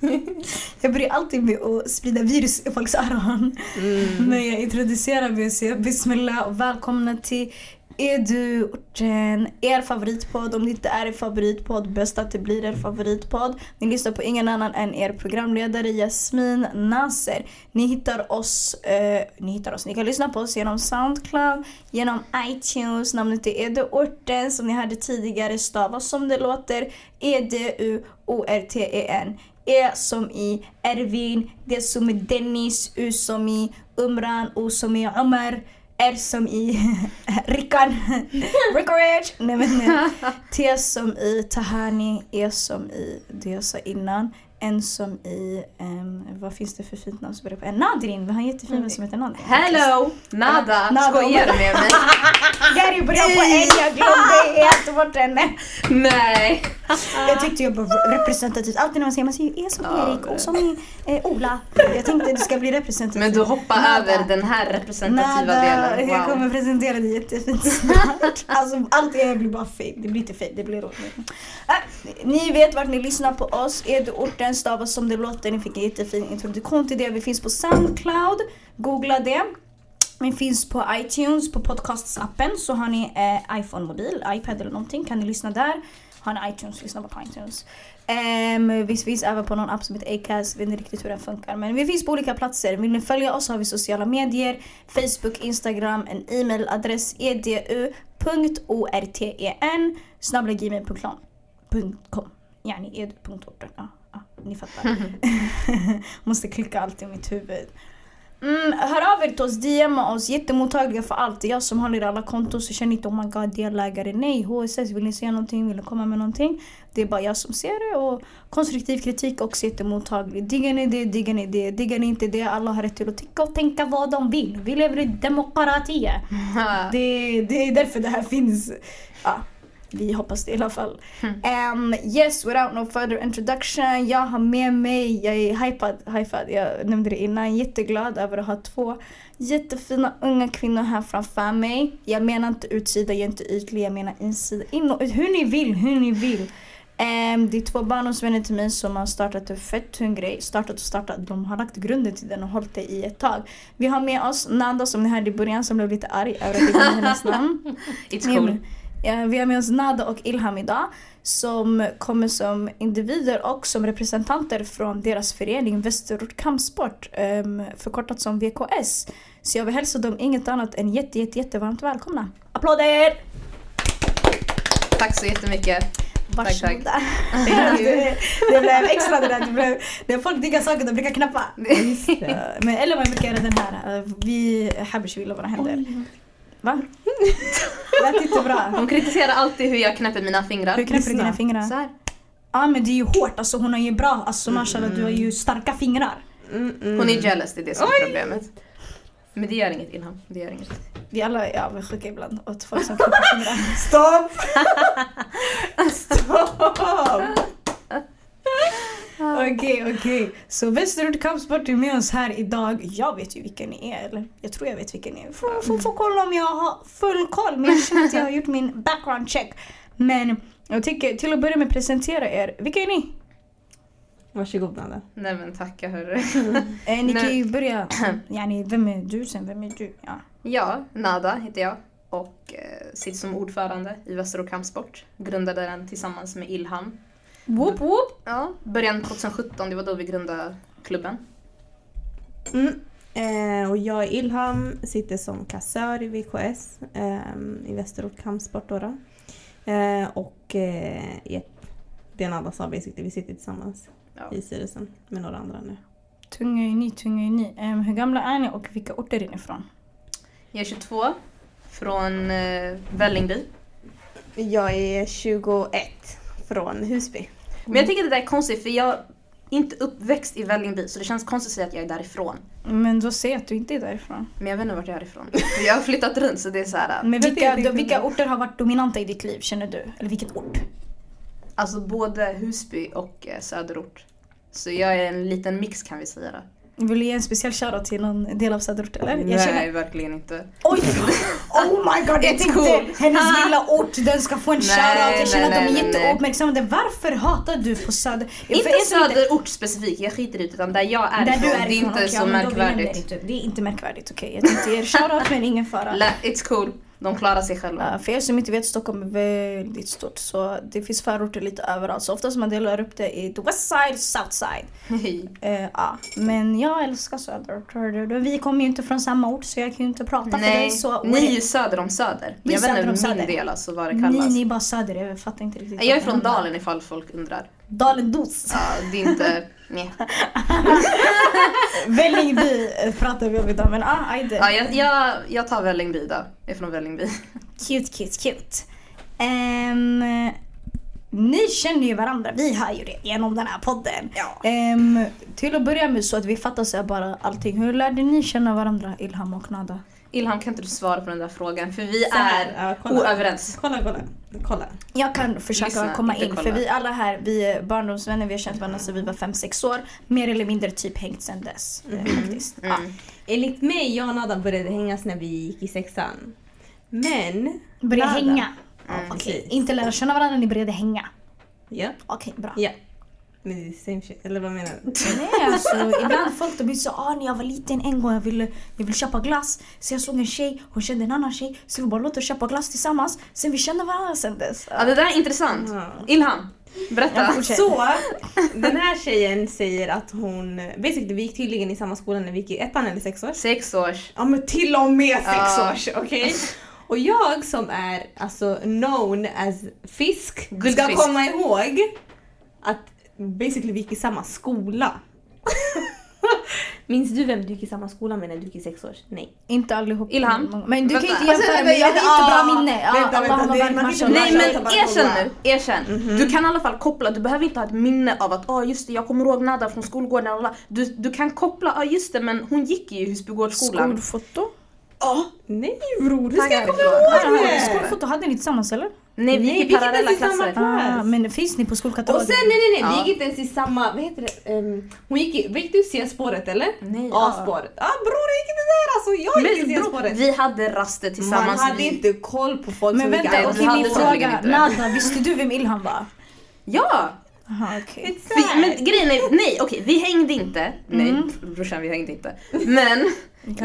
Jag börjar alltid med att sprida virus i folks öron. Mm. Men jag introducerar mig och säger bismillah och välkomna till Edu-orten, er favoritpodd. Om det inte är er favoritpodd, bäst att det blir er favoritpodd. Ni lyssnar på ingen annan än er programledare Jasmin Nasser. Ni hittar oss, eh, ni hittar oss, ni kan lyssna på oss genom Soundcloud, genom iTunes. Namnet är Eduorten som ni hörde tidigare stavas som det låter. E-D-U-O-R-T-E-N. E som i Ervin, D som i Dennis, U som i Umran, O som i Omar. R som i Rickan, Rickarage. Nej men nej. T som i Tahani, E som i det jag sa innan. N som i, um, vad finns det för fint namn som börjar på N? Nadrin, vi har en jättefin vän som heter Nadrin. Hello! Nada! Nada. Skojar du med mig? Gary börjar på N, jag glömde helt bort henne. Nej! Jag tyckte jag var representativt. Alltid när man säger, man säger E som Erik och som eh, Ola. Jag tänkte det ska bli representativt. Men du hoppar Nada. över den här representativa Nada, delen. jag Wow. kommer presentera det jättefint snart. Alltså allt jag blir bara fake. Det blir inte fake, det blir roligt. Äh, ni vet vart ni lyssnar på oss. Edu-orten stavas som det låter. Ni fick en jättefin introduktion till det. Vi finns på Soundcloud. Googla det. Vi finns på iTunes, på podcastappen. Så har ni eh, iPhone-mobil, iPad eller någonting kan ni lyssna där. Har ni iTunes, lyssna på iTunes. Um, vi finns även på någon app som heter Acast, vet inte riktigt hur den funkar. Men vi finns på olika platser. Vill ni följa oss har vi sociala medier, Facebook, Instagram, en e-mailadress edu.orten snabblagmail.com Yani edu.orten. Ja, ni fattar. Måste klicka allt i mitt huvud. Mm, hör av er till oss, DMa oss, jättemottagliga för allt. Jag som håller i alla konton så känn inte oh my god delägare. Nej, HSS, vill ni säga någonting, vill ni komma med någonting? Det är bara jag som ser det och konstruktiv kritik också jättemottaglig. Diggar ni det, diggar ni det. Diggar ni inte det, alla har rätt till att tycka och tänka vad de vill. Vi lever i demokrati. Det, det är därför det här finns. Ja, vi hoppas det i alla fall. Um, yes, without no further introduction. Jag har med mig, jag är hypad, hypad, jag nämnde det innan. Jätteglad över att ha två jättefina unga kvinnor här framför mig. Jag menar inte utsida, jag är inte ytlig, jag menar insida. In och ut, hur ni vill, hur ni vill. Ehm, det är två barndomsvänner till mig som har startat en fett tung grej. Startat och startat. De har lagt grunden till den och hållit det i ett tag. Vi har med oss Nada som ni hörde i början som blev lite arg över att jag hennes namn. It's cool. Ja, vi har med oss Nada och Ilham idag som kommer som individer och som representanter från deras förening Västerort Kampsport um, förkortat som VKS. Så jag vill hälsa dem inget annat än jätte, jätte, jättevarmt välkomna. Applåder! Tack så jättemycket. Tack, tack. Varsågoda. det, det blev extra det där. Det blev, när folk diggar saker de brukar knappa. Men, eller jag brukar göra den här. eh, Vi Habish vill våra händer. Va? Lät inte bra. Hon kritiserar alltid hur jag knäpper mina fingrar. Hur knäpper du dina fingrar? Så här. Ja men det är ju hårt, alltså hon har ju bra, alltså mashallah du har ju starka fingrar. Mm, mm. Hon är jealous, det är det som är problemet. Men det gör inget Ilham. Det gör inget. Vi alla är avundsjuka ibland åt folk som knäpper fingrar. Stopp! Stopp! Okej, okej. Så Västerort Kampsport är med oss här idag. Jag vet ju vilka ni är, eller jag tror jag vet vilka ni är. Får, får, får kolla om jag har full koll, men jag känner att jag har gjort min background check. Men jag tycker till att börja med presentera er. Vilka är ni? Varsågod Nada. Nej men tacka hörru. Eh, ni kan ju börja, yani, vem är du sen, vem är du? Ja. Ja, Nada heter jag och eh, sitter som ordförande i Västerås Kampsport. Grundade den tillsammans med Ilham. Whoop whoop. Ja, början 2017, det var då vi grundade klubben. Mm. Eh, och jag är Ilham, sitter som kassör i VKS ehm, i Västerort Kampsport. Då då. Eh, och eh, ett, det Nada sa basically, vi sitter tillsammans Ja. i styrelsen med några andra nu. Tunga är ni, tunga är ni. Em, hur gamla är ni och vilka orter är ni ifrån? Jag är 22, från eh, Vällingby. Jag är 21 från Husby. Men jag tycker det där är konstigt för jag är inte uppväxt i Vällingby så det känns konstigt att säga att jag är därifrån. Men då säg att du inte är därifrån. Men jag vet inte vart jag är ifrån. Jag har flyttat runt så det är så här. Men vilka, vilka orter har varit dominanta i ditt liv känner du? Eller vilken ort? Alltså både Husby och eh, söderort. Så jag är en liten mix kan vi säga. Då. Vill du ge en speciell shoutout till någon del av söderort eller? Nej, känner, verkligen inte. oj! Oh my god, jag It's tänkte cool. hennes lilla ort, den ska få en Nej, shoutout. Jag känner nej, att de är jätteuppmärksamma. Varför hatar du på söder? För Inte er söderort specifikt, jag skiter i det utan där jag är Där ifrån. du är Det är inte okej, så märkvärdigt. inte- Det är inte märkvärdigt, okej. Jag tänkte ge er shoutout men ingen fara. La- It's cool, de klarar sig själva. Ja, för er som inte vet, Stockholm är väldigt stort så det finns förorter lite överallt. Så oftast man delar upp det i the west side, south side. Eh, ja. Men jag älskar söderort. du. Vi kommer ju inte från samma ort så jag kan ju inte prata för dig. Nej, Så ni är ju söder om söder. Vi Jag vet söder inte söder. min del alltså vad det ni, kallas. ni är bara söder, jag fattar inte riktigt. Jag är från. Dalen ifall folk undrar. Dalen dos. Ja, det är inte... Nej. Vällingby eh, pratar vi om idag men ah, ajde. Ja, jag, jag, jag tar Vällingby då. Jag är från Vällingby. Cute, cute, cute. Ehm, ni känner ju varandra, vi hör ju det genom den här podden. Ja. Ehm, till att börja med så att vi fattar så bara allting. Hur lärde ni känna varandra, Ilham och Nada? Ilham, kan inte du svara på den där frågan? För vi här, är ja, kolla. oöverens. Kolla, kolla. Kolla. Jag kan försöka Lyssna, komma in kolla. för vi alla här, vi är barndomsvänner, vi har känt varandra sedan vi var 5-6 år. Mer eller mindre typ hängt sedan dess eh, faktiskt. Ja. Mm. Enligt mig, jag och Nada började hängas när vi gick i sexan. Men... Börja Nada- hänga. Mm. Okej, precis. inte lära känna varandra, ni började hänga. Ja. Okej, bra. Ja. Är same shit, eller vad menar du? Nej alltså ibland folk de blir så ah när jag var liten en gång jag ville, jag ville köpa glass. Så jag såg en tjej, hon kände en annan tjej. Så vi bara låt oss köpa glass tillsammans. Sen vi kände varandra sen dess. Ja, det där är intressant. Ja. Ilham, berätta. Så, den här tjejen säger att hon... Basically, vi gick tydligen i samma skola när vi gick i ettan eller sex år. Sex års. Ja men till och med sex Ja. års, okej? Och jag som är alltså known as fisk ska Guldfisk. komma ihåg att basically vi gick i samma skola. Minns du vem du gick i samma skola med när du gick i sex års? Nej. Inte allihop. Ilham? Men du kan Vänta. inte jämföra Alltså, mig, jag har vänta, jättebra ja. minne. Vänta, vänta, det- man kan inte. Nej men erkänn nu, erkänn. Du kan i alla fall koppla, du behöver inte ha ett minne av att ah, just det, jag kommer ihåg Nada från skolgården. alla." Du, du kan koppla, ja ah, just det men hon gick ju i Husbygårdsskolan. Skolfoto? Ja. Nej bror, hur ska jag komma ihåg Ah, det? Skolfoto, hade ni tillsammans eller? Nej vi gick vi i gick parallella i samma klasser. klass. Ah, men finns ni på Och skolkatalogen? sen nej nej nej, Ja. vi gick inte ens i samma, vad heter det? Um, hon gick i, gick du C-spåret eller? Nej, ja. A-spåret. Ja ah, bror jag gick inte där alltså, jag gick i Men bro, C-spåret. vi hade raster Man tillsammans. hade vi- inte koll på folk Men som gick vänta, vi okej min fråga. Nada, visste du vem Ilham var? Ja! Aha. It's Vi, men grejen är, nej okej vi hängde inte. Nej Mm. brorsan vi hängde inte. Men,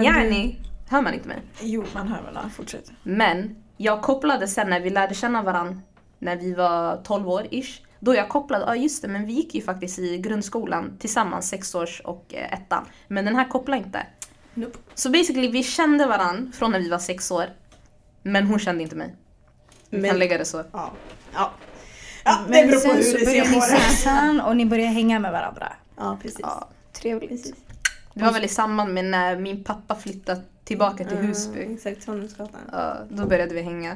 yani, hör man inte mig? Jo, man hör väl. Fortsätt. Men jag kopplade sen när vi lärde känna varandra när vi var 12 år ish. Då jag kopplade, ja just det, men vi gick ju faktiskt i grundskolan tillsammans, sex års och eh, ettan. Men den här kopplade inte. Nope. Så basically vi kände varandra från när vi var sex år. Men hon kände inte mig. Vi Men- kan lägga det så. Ja. Ja. ja det Men beror på sen hur så du ser började på ni det. sexan och ni började hänga med varandra. Ja precis. Ja. Trevligt. Precis. Det var väl i samband med när min pappa flyttade tillbaka till Husby. exakt, Svanhemsgatan. Ja, då började vi hänga.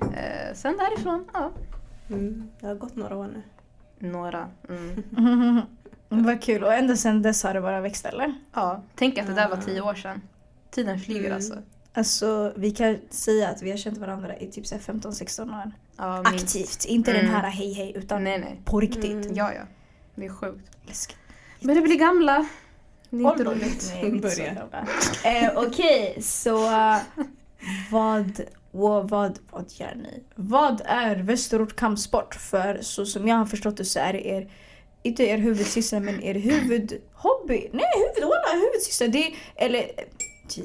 Eh, sen därifrån, ja, Mm, det har gått några år nu. några. Mm. Vad kul. Och ända sedan dess har det bara växt eller? Ja, tänk att det där var tio år sedan. Tiden flyger Mm. alltså. Alltså vi kan säga att vi har känt varandra i typ så här 15-16 år. Ja. Aktivt. Inte Mm. den här hej hej utan Nej, nej. på riktigt. Mm. Ja, ja. Det är sjukt. Läskigt. Men det blir gamla. Det är inte roligt. Nej, inte så Börja. gamla. eh, Okej, så uh, vad, vad, vad, vad gör ni? Vad är Västerort kampsport? För så som jag har förstått det så är det er, inte er huvudsyssla men er huvudhobby. Nej, huvud, walla, huvudsyssla. Det, eller, eh,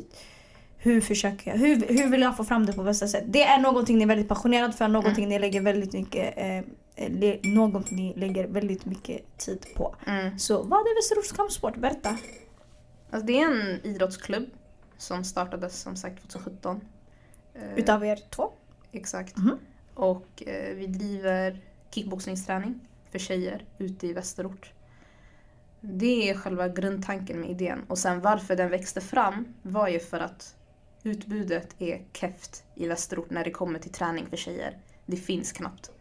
hur försöker jag? Hur, hur vill jag få fram det på bästa sätt? Det är någonting ni är väldigt passionerad för, någonting ni lägger väldigt mycket eh, något ni lägger väldigt mycket tid på. Mm. Så vad är Västerorts kampsport? Berätta. Alltså, det är en idrottsklubb som startades som sagt 2017. Eh, Utav er två? Exakt. Mhm. Och eh, vi driver kickboxningsträning för tjejer ute i Västerort. Det är själva grundtanken med idén. Och sen varför den växte fram var ju för att utbudet är keft i Västerort när det kommer till träning för tjejer. Det finns knappt.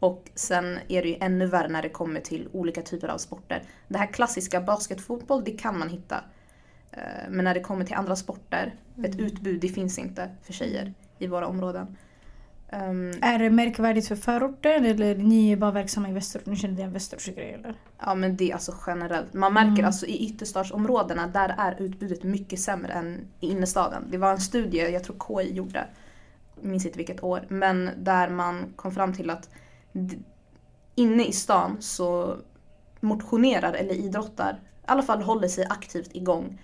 Och sen är det ju ännu värre när det kommer till olika typer av sporter. Det här klassiska basketfotboll, det kan man hitta. Eh, Men när det kommer till andra sporter, ett utbud, det finns inte för tjejer i våra områden. Ehm, Är det märkvärdigt för förorten eller ni är bara verksamma i västerort? Ni känner det en västerortsgrej eller? Ja men det är alltså generellt. Man märker Mm. alltså i ytterstadsområdena där är utbudet mycket sämre än i innerstaden. Det var en studie, jag tror KI gjorde, minns inte vilket år, men där man kom fram till att inne i stan så motionerar eller idrottar, i alla fall håller sig aktivt igång.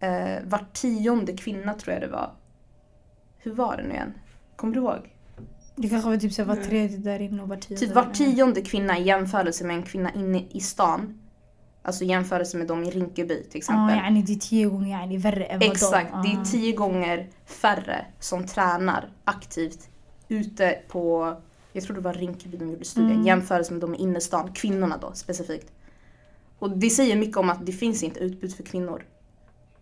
Eh, var tionde kvinna tror jag det var. Hur var det nu igen? Kommer du ihåg? Det kanske var typ så var tredje där inne och var tionde Typ var tionde kvinna i jämförelse med en kvinna inne i stan. Alltså jämförelse med dem i Rinkeby till Ja, exempel. yani det är tio gånger yani värre än vad Exakt, de... det är Ja. tio gånger färre som tränar aktivt ute på, jag tror det var Rinkeby de gjorde studien, Mm. jämförelse med de i innerstan, kvinnorna då specifikt. Och det säger mycket om att det finns inte utbud för kvinnor.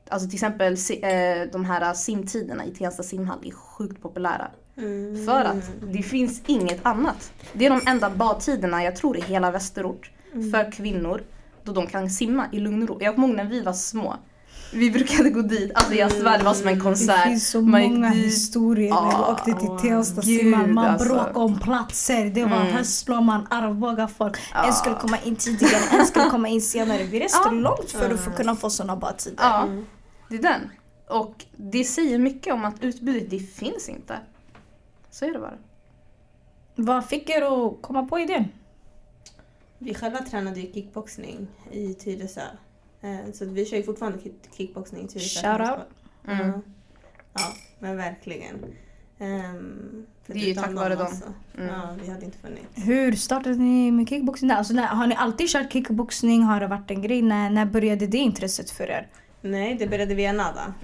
Alltså till exempel eh, de här simtiderna i Tensta simhall är sjukt populära. Mm. För att det finns inget annat. Det är de enda badtiderna jag tror i hela västerort Mm. för kvinnor då de kan simma i lugn och ro. Jag kommer ihåg när vi var små. Vi brukade gå dit, alltså jag svär det var som en Det konsert. finns så Man många dit. historier när vi Ja, åkte till. Tensta simman. Man alltså. bråkade om platser. Det var Mm. Hässleholm, man Arboga folk. Ja. En skulle komma in tidigare, en skulle komma in senare. Vi reste Ja. långt för att få Mm. kunna få såna badtider. Ja, Mm. det är den. Och det säger mycket om att utbudet, det finns inte. Så är det bara. Vad fick er att komma på idén? Vi själva tränade ju kickboxning i Tyresö. Eh, Så vi kör ju fortfarande kick- kickboxning i Tyresö. Shout out. Mm. Ja. ja, men verkligen. Um, Det är ju tack vare dem. Mm. Ja, vi hade inte funnits. Hur startade ni med kickboxning? Alltså, när, har ni alltid kört kickboxning? Har det varit en grej? När, när började det intresset för er? Nej, det började via Nada.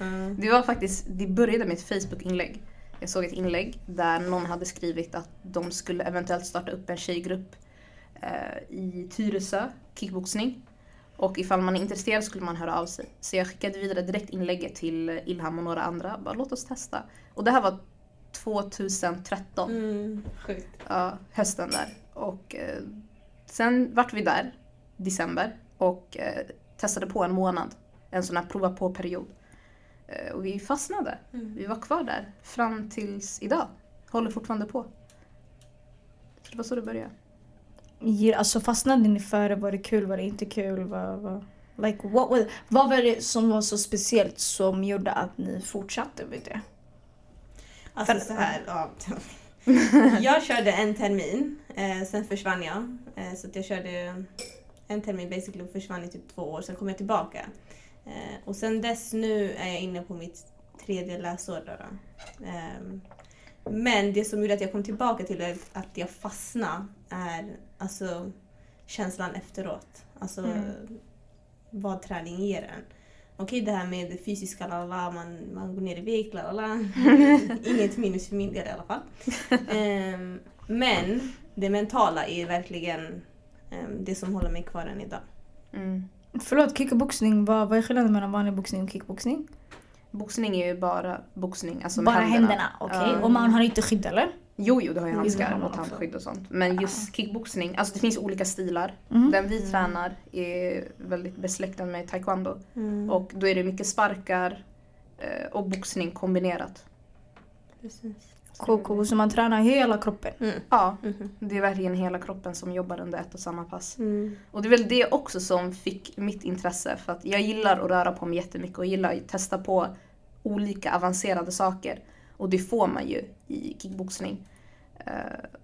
Mm. Det var faktiskt, det började med ett Facebook-inlägg. Jag såg ett inlägg där någon hade skrivit att de skulle eventuellt starta upp en tjejgrupp eh, i Tyresö, kickboxning. Och ifall man är intresserad skulle man höra av sig. Så jag skickade vidare direkt inlägget till Ilham och några andra. Bara låt oss testa. Och det här var 2013. Mm, sjukt. Ja, hösten där. Och eh, sen vart vi där, december, och eh, testade på en månad. En sån här prova på-period. Eh, och vi fastnade. Mm. Vi var kvar där fram tills idag. Håller fortfarande på. Så det var så det började. Alltså fastnade ni för det? Var det kul? Var det inte kul? Vad, vad, like, what, was- vad var det som var så speciellt som gjorde att ni fortsatte med det? Alltså För- så här, ja. Jag körde en termin, eh, sen försvann jag. Eh, så jag körde en termin basically och försvann i typ två år, sen kom jag tillbaka. Eh, och sen dess nu är jag inne på mitt tredje läsår. Då, då. Men det som gjorde att jag kom tillbaka till det, att jag fastnade, är alltså känslan efteråt. Alltså Mm. vad träning ger en. Okej det här med det fysiska, lalala, man, man går ner i vikt, lalala. Inget minus för min del i alla fall. Ehm, men det mentala är verkligen ehm, det som håller mig kvar än idag. Mm. Förlåt, kickboxning, vad, vad är skillnaden mellan vanlig boxning och kickboxning? Boxning är ju bara boxning, alltså Bara händerna, okej? Ja. Och man har inte skydd eller? Jo, jo, du har ju handskar och tandskydd och sånt. Men just kickboxning, alltså det finns olika stilar. Mhm. Den vi tränar är väldigt besläktad med taekwondo. Mm. Och då är det mycket sparkar eh, och boxning kombinerat. Precis. KK, så man tränar hela kroppen. Mm. Ja, Mhm. det är verkligen hela kroppen som jobbar under ett och samma pass. Mm. Och det är väl det också som fick mitt intresse. För att jag gillar att röra på mig jättemycket och gillar att testa på olika avancerade saker. Och det får man ju i kickboxning. Eh,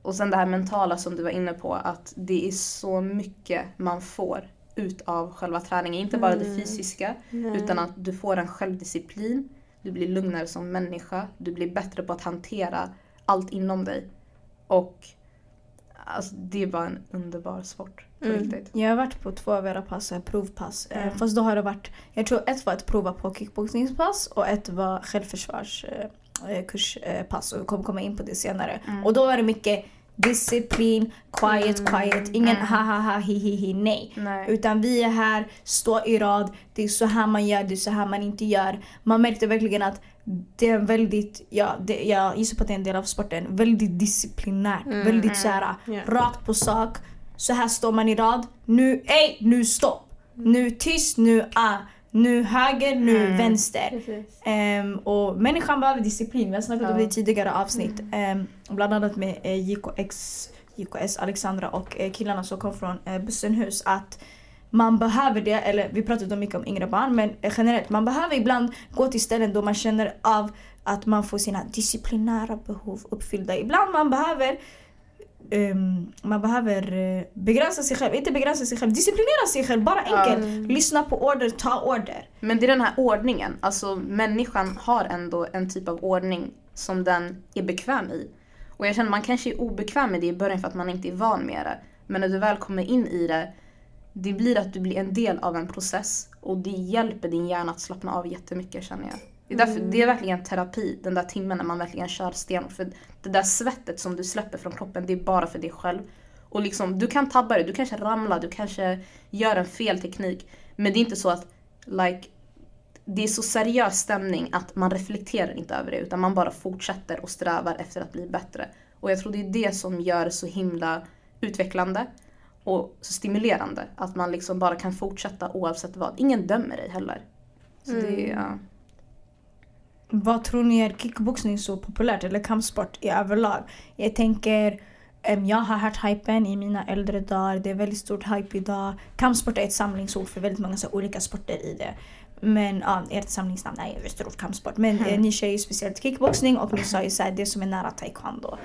och sen det här mentala som du var inne på, att det är så mycket man får ut av själva träningen. Inte bara det Mm. fysiska, utan att du får en självdisciplin, du blir lugnare som människa, du blir bättre på att hantera allt inom dig. Och alltså, det är bara en underbar sport Mm. Jag har varit på två av era pass, eh, provpass. Mm. Fast då har det varit, jag tror ett var ett prova på kickboxningspass och ett var självförsvarskurspass. Eh, kurspass. och vi kommer komma in på det senare. Mm. Och då var det mycket disciplin, quiet, Mm. quiet. Ingen Mm. ha ha ha hi hi hi nej. Nej. Utan vi är här, stå i rad, det är så här man gör, det är så här man inte gör. Man märkte verkligen att det är väldigt, ja, det, jag gissar på att det är en del av sporten, väldigt disciplinärt. Mm, väldigt mm. så här, Ja. rakt på sak. Så här står man i rad. Nu, ej, nu stopp. Nu tyst, nu ah. Nu höger, nu Mm. vänster. Ehm, och människan behöver disciplin. Vi har snackat om det i tidigare avsnitt. Ehm, bland annat med eh, JKX, JKS, Alexandra och eh, killarna som kom från eh, Bussenhus. Att man behöver det, eller vi pratade mycket om yngre barn, men eh, generellt man behöver ibland gå till ställen då man känner av att man får sina disciplinära behov uppfyllda. Ibland man behöver man behöver eh, begränsa sig själv, inte begränsa sig själv, disciplinera sig själv, bara enkelt. Lyssna på order, ta order. Men det är den här ordningen. Alltså människan har ändå en typ av ordning som den är bekväm i. Och jag känner man kanske är obekväm med det i början för att man inte är van med det. Men när du väl kommer in i det, det blir att du blir en del av en process. Och det hjälper din hjärna att slappna av jättemycket känner jag. Det är, därför, det är verkligen terapi, den där timmen när man verkligen kör stenhårt. För det där svettet som du släpper från kroppen, det är bara för dig själv. Och liksom, du kan tabba dig, du kanske ramlar, du kanske gör en fel teknik. Men det är inte så att like, det är så seriös stämning att man reflekterar inte över det utan man bara fortsätter och strävar efter att bli bättre. Och jag tror det är det som gör det så himla utvecklande och så stimulerande. Att man liksom bara kan fortsätta oavsett vad. Ingen dömer dig heller. Så det, är, ja. Vad tror ni är kickboxning så populärt eller kampsport i överlag? Jag tänker, jag har hört hypen i mina äldre dagar. Det är väldigt stort hype idag. Kampsport är ett samlingsord för väldigt många så här olika sporter i det. Men ja, ert samlingsnamn är Västerort kampsport. Men eh, ni kör ju speciellt kickboxning och ni sa ju såhär, det som är nära taekwondo.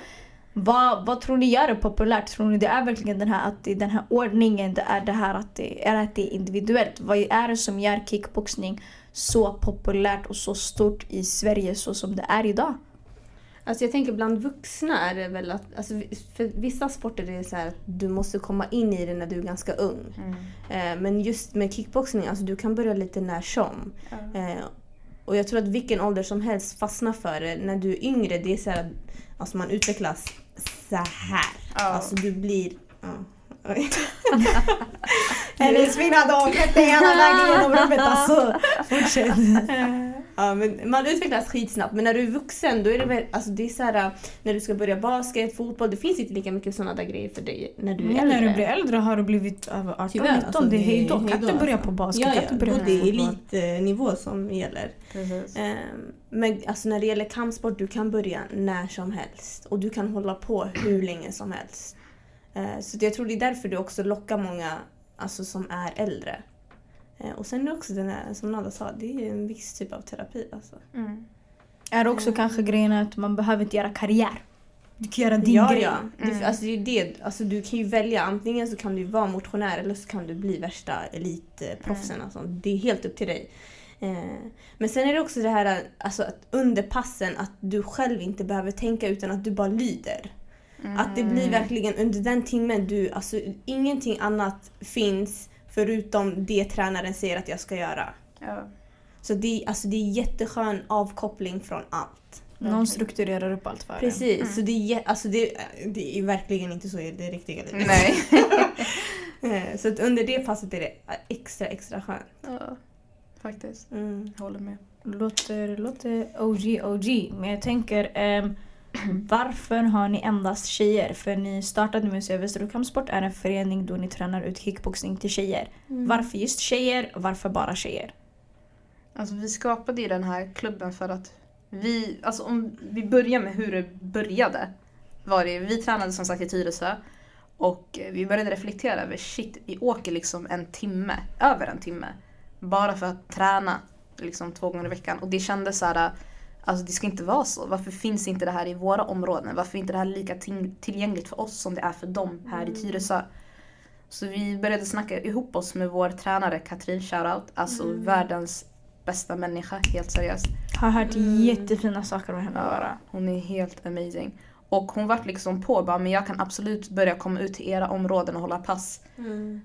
Vad, vad tror ni gör det populärt? Tror ni det är verkligen den här, att det den här ordningen, det är det här att det är, att det är individuellt? Vad är det som gör kickboxning så populärt och så stort i Sverige så som det är idag? Alltså jag tänker bland vuxna är det väl att, alltså för vissa sporter är det så att du måste komma in i det när du är ganska ung. Eh, men just med kickboxning, alltså du kan börja lite när som. Eh, och jag tror att vilken ålder som helst fastnar för det. När du är yngre, det är så här att alltså man utvecklas så här. Ja. Alltså du blir... Ja. Hennes fina dag klättrar hela vägen genom rummet alltså. Fortsätt. Ja, men man utvecklas skitsnabbt men när du är vuxen då är det väl, alltså det är så här, när du ska börja basket, fotboll, det finns inte lika mycket sådana där grejer för dig när du är äldre. när du blir äldre har du blivit över 18, Tyvärr, 19. alltså, det är hejdå. Kan inte börja alltså. på basket, Ja, kan ja, inte börja på det är elitnivå som gäller. Ehm, Men alltså när det gäller kampsport, du kan börja när som helst. Och du kan hålla på hur länge som helst. Eh, Så jag tror det är därför du också lockar många alltså, som är äldre. Eh, Och sen är det också den här, som Nada sa, det är en viss typ av terapi. Alltså. Mm. Är också kanske grejen att man behöver inte göra karriär. Du kan göra din ja, grej. ja. Mm. Det, alltså, det är det. Alltså, du kan ju välja, antingen så kan du vara motionär eller så kan du bli värsta elitproffsen. Alltså. Det är helt upp till dig. Men sen är det också det här alltså, att under passen att du själv inte behöver tänka utan att du bara lyder. Att det blir verkligen under den timmen du, alltså ingenting annat finns förutom det tränaren säger att jag ska göra. Ja. Så det, alltså, det är jätteskön avkoppling från allt. Någon strukturerar upp allt för. Precis, så det är, alltså, det, det är verkligen inte så i det riktiga livet. Nej. Eh, så att under det passet är det extra, extra skönt. ja, faktiskt. Mm. Jag håller med. Låter, låter OG OG. Men jag tänker, ehm, varför har ni endast tjejer? För ni startade med sig Västerort Kampsport är en förening då ni tränar ut kickboxning till tjejer. Varför just tjejer? Varför bara tjejer? Alltså vi skapade ju den här klubben för att vi, alltså om vi börjar med hur det började. Var det, vi tränade som sagt i Tyresö och vi började reflektera över shit, vi åker liksom en timme, över en timme. Bara för att träna liksom två gånger i veckan. Och det kändes så här, alltså det ska inte vara så. Varför finns inte det här i våra områden? Varför är inte det här lika till- tillgängligt för oss som det är för dem här i Tyresö? Så vi började snacka ihop oss med vår tränare Katrin Shoutout, alltså världens bästa människa, helt seriöst. Har hört jättefina saker om henne bara. Hon är helt amazing. Och hon vart liksom på bara, men jag kan absolut börja komma ut till era områden och hålla pass.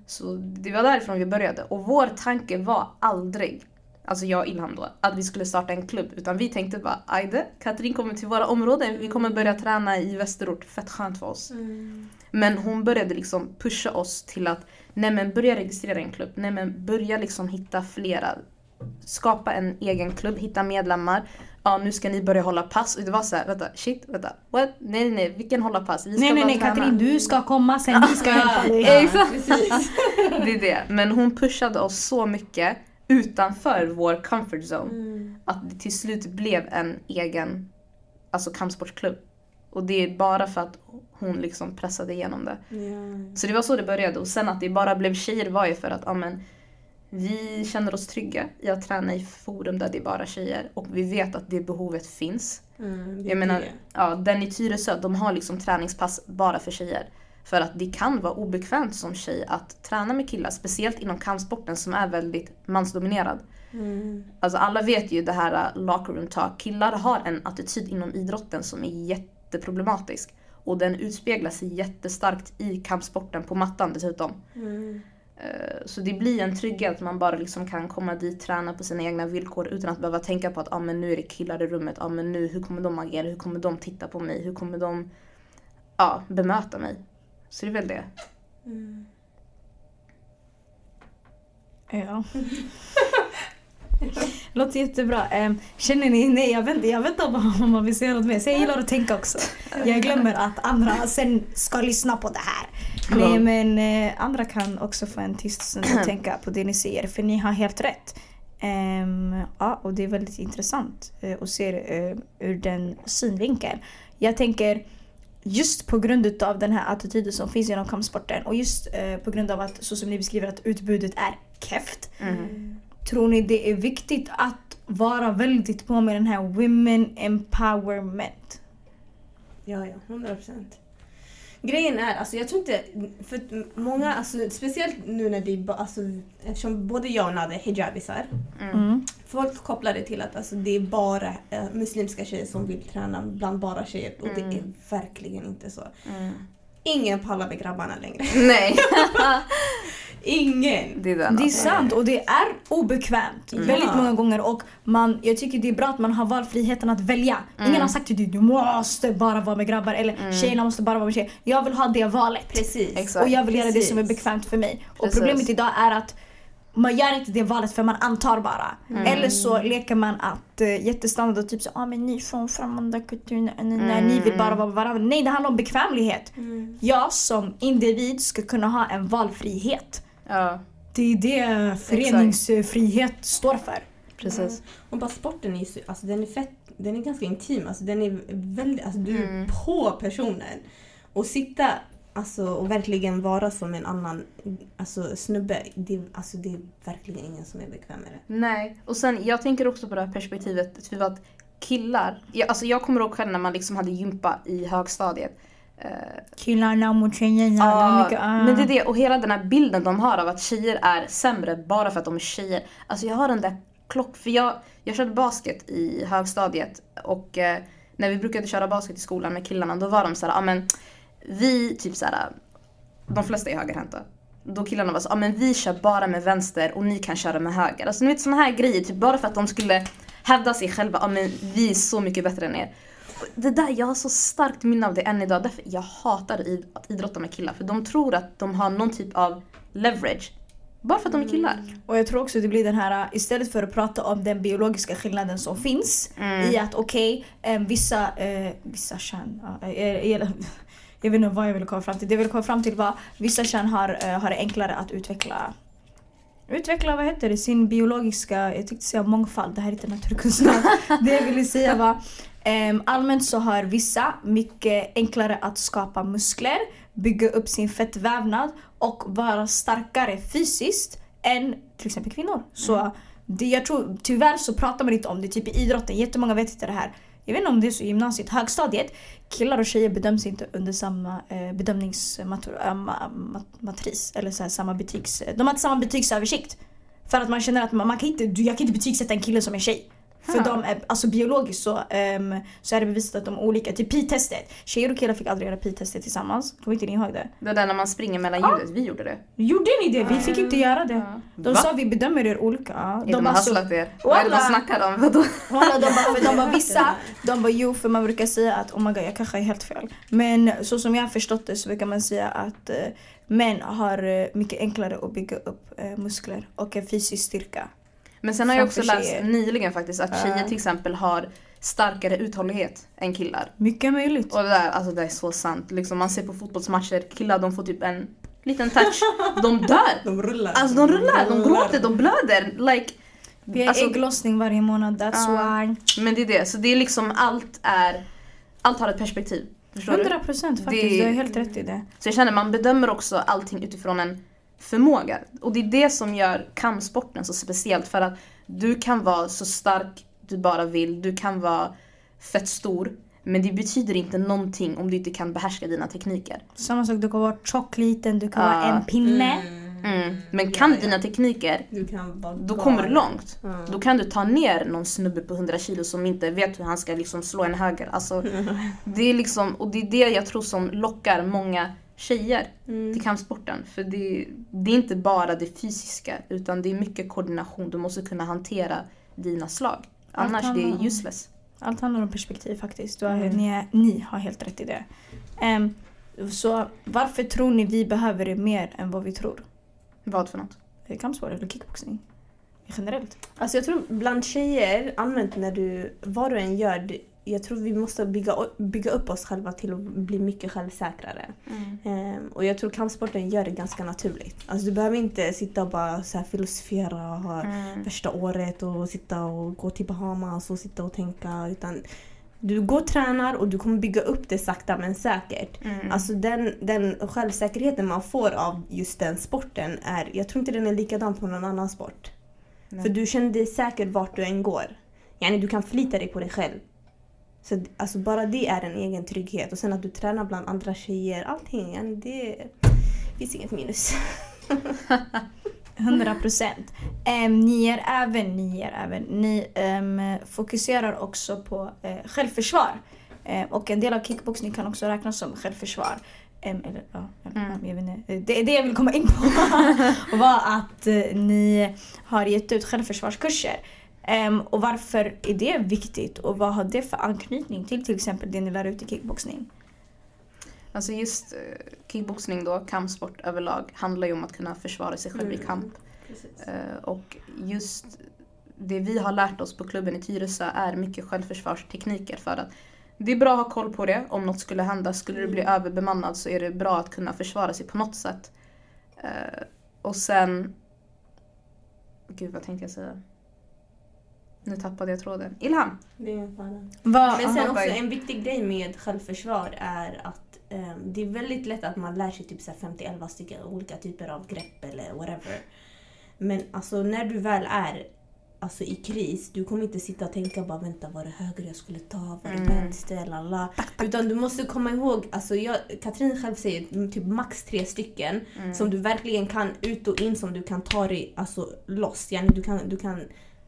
Så det var därifrån vi började. Och vår tanke var aldrig, alltså jag och Ilham då, att vi skulle starta en klubb. Utan vi tänkte bara, ajde, Katrin kommer till våra områden, vi kommer börja träna i Västerort, fett skönt för oss. Men hon började liksom pusha oss till att, nej men börja registrera en klubb, nej men börja liksom hitta flera. Skapa en egen klubb, hitta medlemmar. Ja, nu ska ni börja hålla pass. Och det var så här, vänta, shit, vänta, what? Nej, nej, nej, vilken hålla pass? Vi ska Nej nej nej träna. Katrin, du ska komma sen vi ska hjälpa dig. Exakt. Det är det. Men hon pushade oss så mycket utanför vår comfort zone. Mm. Att det till slut blev en egen alltså kampsportsklubb. Och det är bara för att hon liksom pressade igenom det. Ja. Så det var så det började och sen att det bara blev tjejer var ju för att amen, vi känner oss trygga i att träna i forum där det är bara tjejer och vi vet att det behovet finns. Mm, det Jag menar, det. ja, den i Tyresö, de har liksom träningspass bara för tjejer. För att det kan vara obekvämt som tjej att träna med killar, speciellt inom kampsporten som är väldigt mansdominerad. Mm. Alltså alla vet ju det här uh, locker room talk. Killar har en attityd inom idrotten som är jätteproblematisk. Och den utspeglar sig jättestarkt i kampsporten på mattan dessutom. Mm. Eh, Så det blir en trygghet att man bara liksom kan komma dit, träna på sina egna villkor utan att behöva tänka på att ah, men nu är det killar i rummet, ah, men nu, hur kommer de agera, hur kommer de titta på mig, hur kommer de ja, bemöta mig. Så det är väl det. Mm. Ja. Låter jättebra. Ehm, känner ni, nej jag inte, jag inte om om man vill säga något mer. Så jag gillar att tänka också. Jag glömmer att andra sen ska lyssna på det här. Nej men eh, andra kan också få en tyst stund att tänka på det ni säger för ni har helt rätt. Ehm, ja, och det är väldigt intressant eh, att se det eh, ur den synvinkeln. Jag tänker just på grund av den här attityden som finns inom kampsporten och just eh, på grund av att så som ni beskriver att utbudet är keft. Mm. Tror ni det är viktigt att vara väldigt på med den här women empowerment? Ja, ja, 100 procent. Grejen är, alltså jag tror inte, för många, alltså, speciellt nu när ba- alltså, eftersom både jag och Nade är hijabisar, Mm. folk kopplar det till att alltså, det är bara eh, muslimska tjejer som vill träna bland bara tjejer och det är verkligen inte så. Mm. Ingen pallar med grabbarna längre. Nej, Ingen! det är. Det är sant och det är obekvämt väldigt Ja. många gånger och man, jag tycker det är bra att man har valfriheten att välja. Mm. Ingen har sagt till dig du måste bara vara med grabbar eller tjejerna måste bara vara med tjejer. Jag vill ha det valet. Precis. Exakt. Och jag vill göra det Precis. som är bekvämt för mig. Och Precis. problemet idag är att man gör inte det valet för man antar bara. Mm. Eller så leker man att uh, jättestandard och typ så ah, men ni från främmande kultur, när, när ni vill bara vara med varandra. Nej det handlar om bekvämlighet. Mm. Jag som individ ska kunna ha en valfrihet. Ja, Det är det föreningsfrihet står för. precis. Och bara sporten är alltså den är fett, den är ganska intim. Alltså den är väldigt, alltså du är Mm. på personen. Och sitta alltså, och verkligen vara som en annan alltså, snubbe, det, alltså, det är verkligen ingen som är bekväm med det. Nej, och sen jag tänker också på det här perspektivet typ att killar, jag, alltså jag kommer ihåg själv när man liksom hade gympa i högstadiet. Eh, Killarna mot tjejerna. Ja, mycket, ah. men det är det. Och hela den här bilden de har av att tjejer är sämre bara för att de är tjejer. Alltså jag har den där klock... För jag, jag körde basket i högstadiet och eh, när vi brukade köra basket i skolan med killarna då var de såhär, ja men vi typ såhär, de flesta är högerhänta. Då killarna var så, ja men vi kör bara med vänster och ni kan köra med höger. Alltså ni vet såna här grejer, typ bara för att de skulle hävda sig själva, ja men vi är så mycket bättre än er. Det där, jag har så starkt minne av det än idag. Därför jag hatar att idrotta med killar. För de tror att de har någon typ av leverage. Bara för att de är killar. Och jag tror också det blir den här, istället för att prata om den biologiska skillnaden som finns Mm. i att okej, eh, vissa, eh, vissa kön, eh, eh, jag vet inte vad jag vill komma fram till. Det jag vill komma fram till var vissa kön har, eh, har det enklare att utveckla Utveckla, vad heter det, sin biologiska, jag tänkte säga mångfald, det här är inte naturkunskap. det jag ville säga var allmänt så har vissa mycket enklare att skapa muskler, bygga upp sin fettvävnad och vara starkare fysiskt än till exempel kvinnor. Så det, jag tror, tyvärr så pratar man inte om det, typ i idrotten, jättemånga vet inte det här. Jag vet inte om det är så i gymnasiet, högstadiet, killar och tjejer bedöms inte under samma eh, bedömningsmatris. Eller så här, samma betygs... De har inte samma betygsöversikt. För att man känner att man, man kan inte, jag kan inte betygsätta en kille som en tjej. För de är, alltså biologiskt så, ehm, så är det bevisat att de är olika. Typ pi-testet. Tjejer och killar fick aldrig göra pi-testet tillsammans. Kommer inte ni ihåg det? Det där när man springer mellan ljudet, vi gjorde det. Gjorde ni det? Vi fick inte göra det. De Va? sa vi bedömer er olika. De, de har bara så- hasslat er. Vad är det de snackar om? Vadå? Walla, de bara, för de bara vissa, de bara jo för man brukar säga att oh my god jag kanske är helt fel. Men så som jag har förstått det så brukar man säga att eh, män har eh, mycket enklare att bygga upp eh, muskler och en fysisk styrka. Men sen har jag också läst tjejer. nyligen faktiskt att tjejer till exempel har starkare uthållighet än killar. Mycket möjligt. Och det där, alltså det är så sant. Liksom man ser på fotbollsmatcher, killar de får typ en liten touch, de dör. De rullar. Alltså de rullar, de gråter, de blöder. Like, Vi har Alltså- ägglossning varje månad, that's Ja. why. men det är det, så det är liksom allt är, allt har ett perspektiv. Förstår du? 100 procent faktiskt, Det- du har helt rätt i det. Så jag känner man bedömer också allting utifrån en förmåga. Och det är det som gör kampsporten så speciellt för att du kan vara så stark du bara vill, du kan vara fett stor. Men det betyder inte någonting om du inte kan behärska dina tekniker. Samma sak, du kan vara tjock liten, du kan vara Ja. en pinne. Mm. Men kan Ja, du ja. dina tekniker, Du kan vara då kommer du långt. Ja. Då kan du ta ner någon snubbe på 100 kilo som inte vet hur han ska liksom slå en höger. Alltså, det är liksom, och det är det jag tror som lockar många tjejer Mm. till kampsporten. För det, det är inte bara det fysiska utan det är mycket koordination. Du måste kunna hantera dina slag. Allt Annars det handlar är om- useless. Allt handlar om perspektiv faktiskt. Du har, Mm. ni, är- ni har helt rätt i det. Ehm, så varför tror ni vi behöver det mer än vad vi tror? Vad för något? Kampsport eller kickboxning? Generellt. Alltså jag tror bland tjejer, allmänt när du, vad du än gör, det- jag tror vi måste bygga, bygga upp oss själva till att bli mycket självsäkrare. Ehm, och jag tror kampsporten gör det ganska naturligt. Alltså du behöver inte sitta och bara så här filosofera och ha Mm. värsta året och sitta och gå till Bahamas och sitta och tänka. Utan du går och tränar och du kommer bygga upp det sakta men säkert. Mm. Alltså den, den självsäkerheten man får av just den sporten är, jag tror inte den är likadan på någon annan sport. Nej. För du känner dig säker vart du än går. Yani du kan förlita dig på dig själv. Så alltså bara det är en egen trygghet. Och sen att du tränar bland andra tjejer, allting. Det finns inget minus. 100 procent. ni är även, ni är även, ni ehm, fokuserar också på eh, självförsvar. Eh, och en del av kickboxning kan också räknas som självförsvar. Eller, ja, Mm. jag vet inte. Det är det jag vill komma in på. var att eh, ni har gett ut självförsvarskurser. Em, och varför är det viktigt och vad har det för anknytning till till exempel det ni lär ut i kickboxning? Alltså just eh, kickboxning då, kampsport överlag, handlar ju om att kunna försvara sig själv i Mm. kamp. Eh, och just det vi har lärt oss på klubben i Tyresö är mycket självförsvarstekniker för att det är bra att ha koll på det om något skulle hända. Skulle det bli Mm. överbemannad så är det bra att kunna försvara sig på något sätt. Eh, och sen... Gud vad tänkte jag säga? Nu tappade jag tråden. Ilham! Det är en Men sen aha, också en viktig grej med självförsvar är att ehm, det är väldigt lätt att man lär sig typ så här 50-11 stycken olika typer av grepp eller whatever. Men alltså när du väl är alltså, i kris, du kommer inte sitta och tänka bara vänta var det höger jag skulle ta, var det Mm. vänster, lalla. Utan du måste komma ihåg, alltså jag, Katrin själv säger typ max tre stycken Mm. som du verkligen kan ut och in som du kan ta dig alltså, loss. Yani du, kan, du kan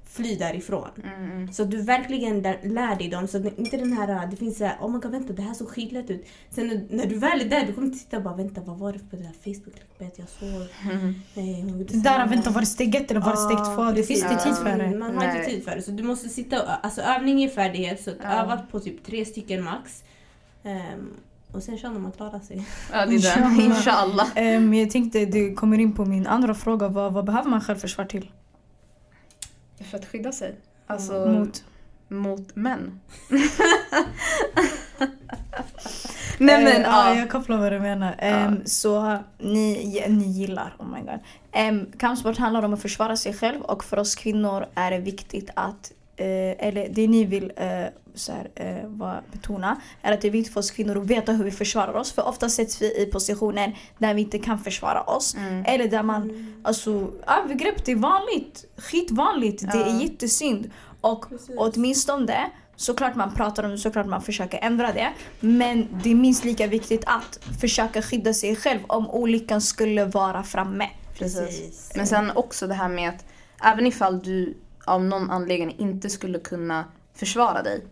fly därifrån. Mm, mm. Så du verkligen lär dig dem. Så inte den här, det finns såhär, oh my god vänta det här såg skitlätt ut. Sen när, när du väl är där, du kommer inte sitta och bara vänta vad var det på det där Facebook-klippet jag såg? Mm. Nej, hon gjorde det där, så här." vänta var det steg ett eller var det steg två? Det finns inte tid för det. Man har inte Nej. tid för det. Så du måste sitta och, alltså övning är färdighet. Så att Ja. öva på typ tre stycken max. Ehm, och sen känner man klarar sig. Ja, det är det. Inshallah. Ehm, jag tänkte, det kommer in på min andra fråga. Vad, vad behöver man självförsvar till? För att skydda sig. Alltså Mot? mot män. Nej men Eh, ja, ja. jag kopplar vad du menar. Ehm, Så ni, ni gillar, oh my god. Um, kampsport handlar om att försvara sig själv och för oss kvinnor är det viktigt att, eh, eller det ni vill eh, så här, eh, vad, betona, är att det är viktigt för oss kvinnor att veta hur vi försvarar oss. För ofta sätts vi i positioner där vi inte kan försvara oss. Mm. Eller där man, alltså övergrepp det är vanligt. Skitvanligt. Det är Ja. jättesynd. Och åtminstone, såklart man pratar om det, såklart man försöker ändra det. Men det är minst lika viktigt att försöka skydda sig själv om olyckan skulle vara framme. Precis. Men sen också det här med att även ifall du av någon anledning inte skulle kunna försvara dig.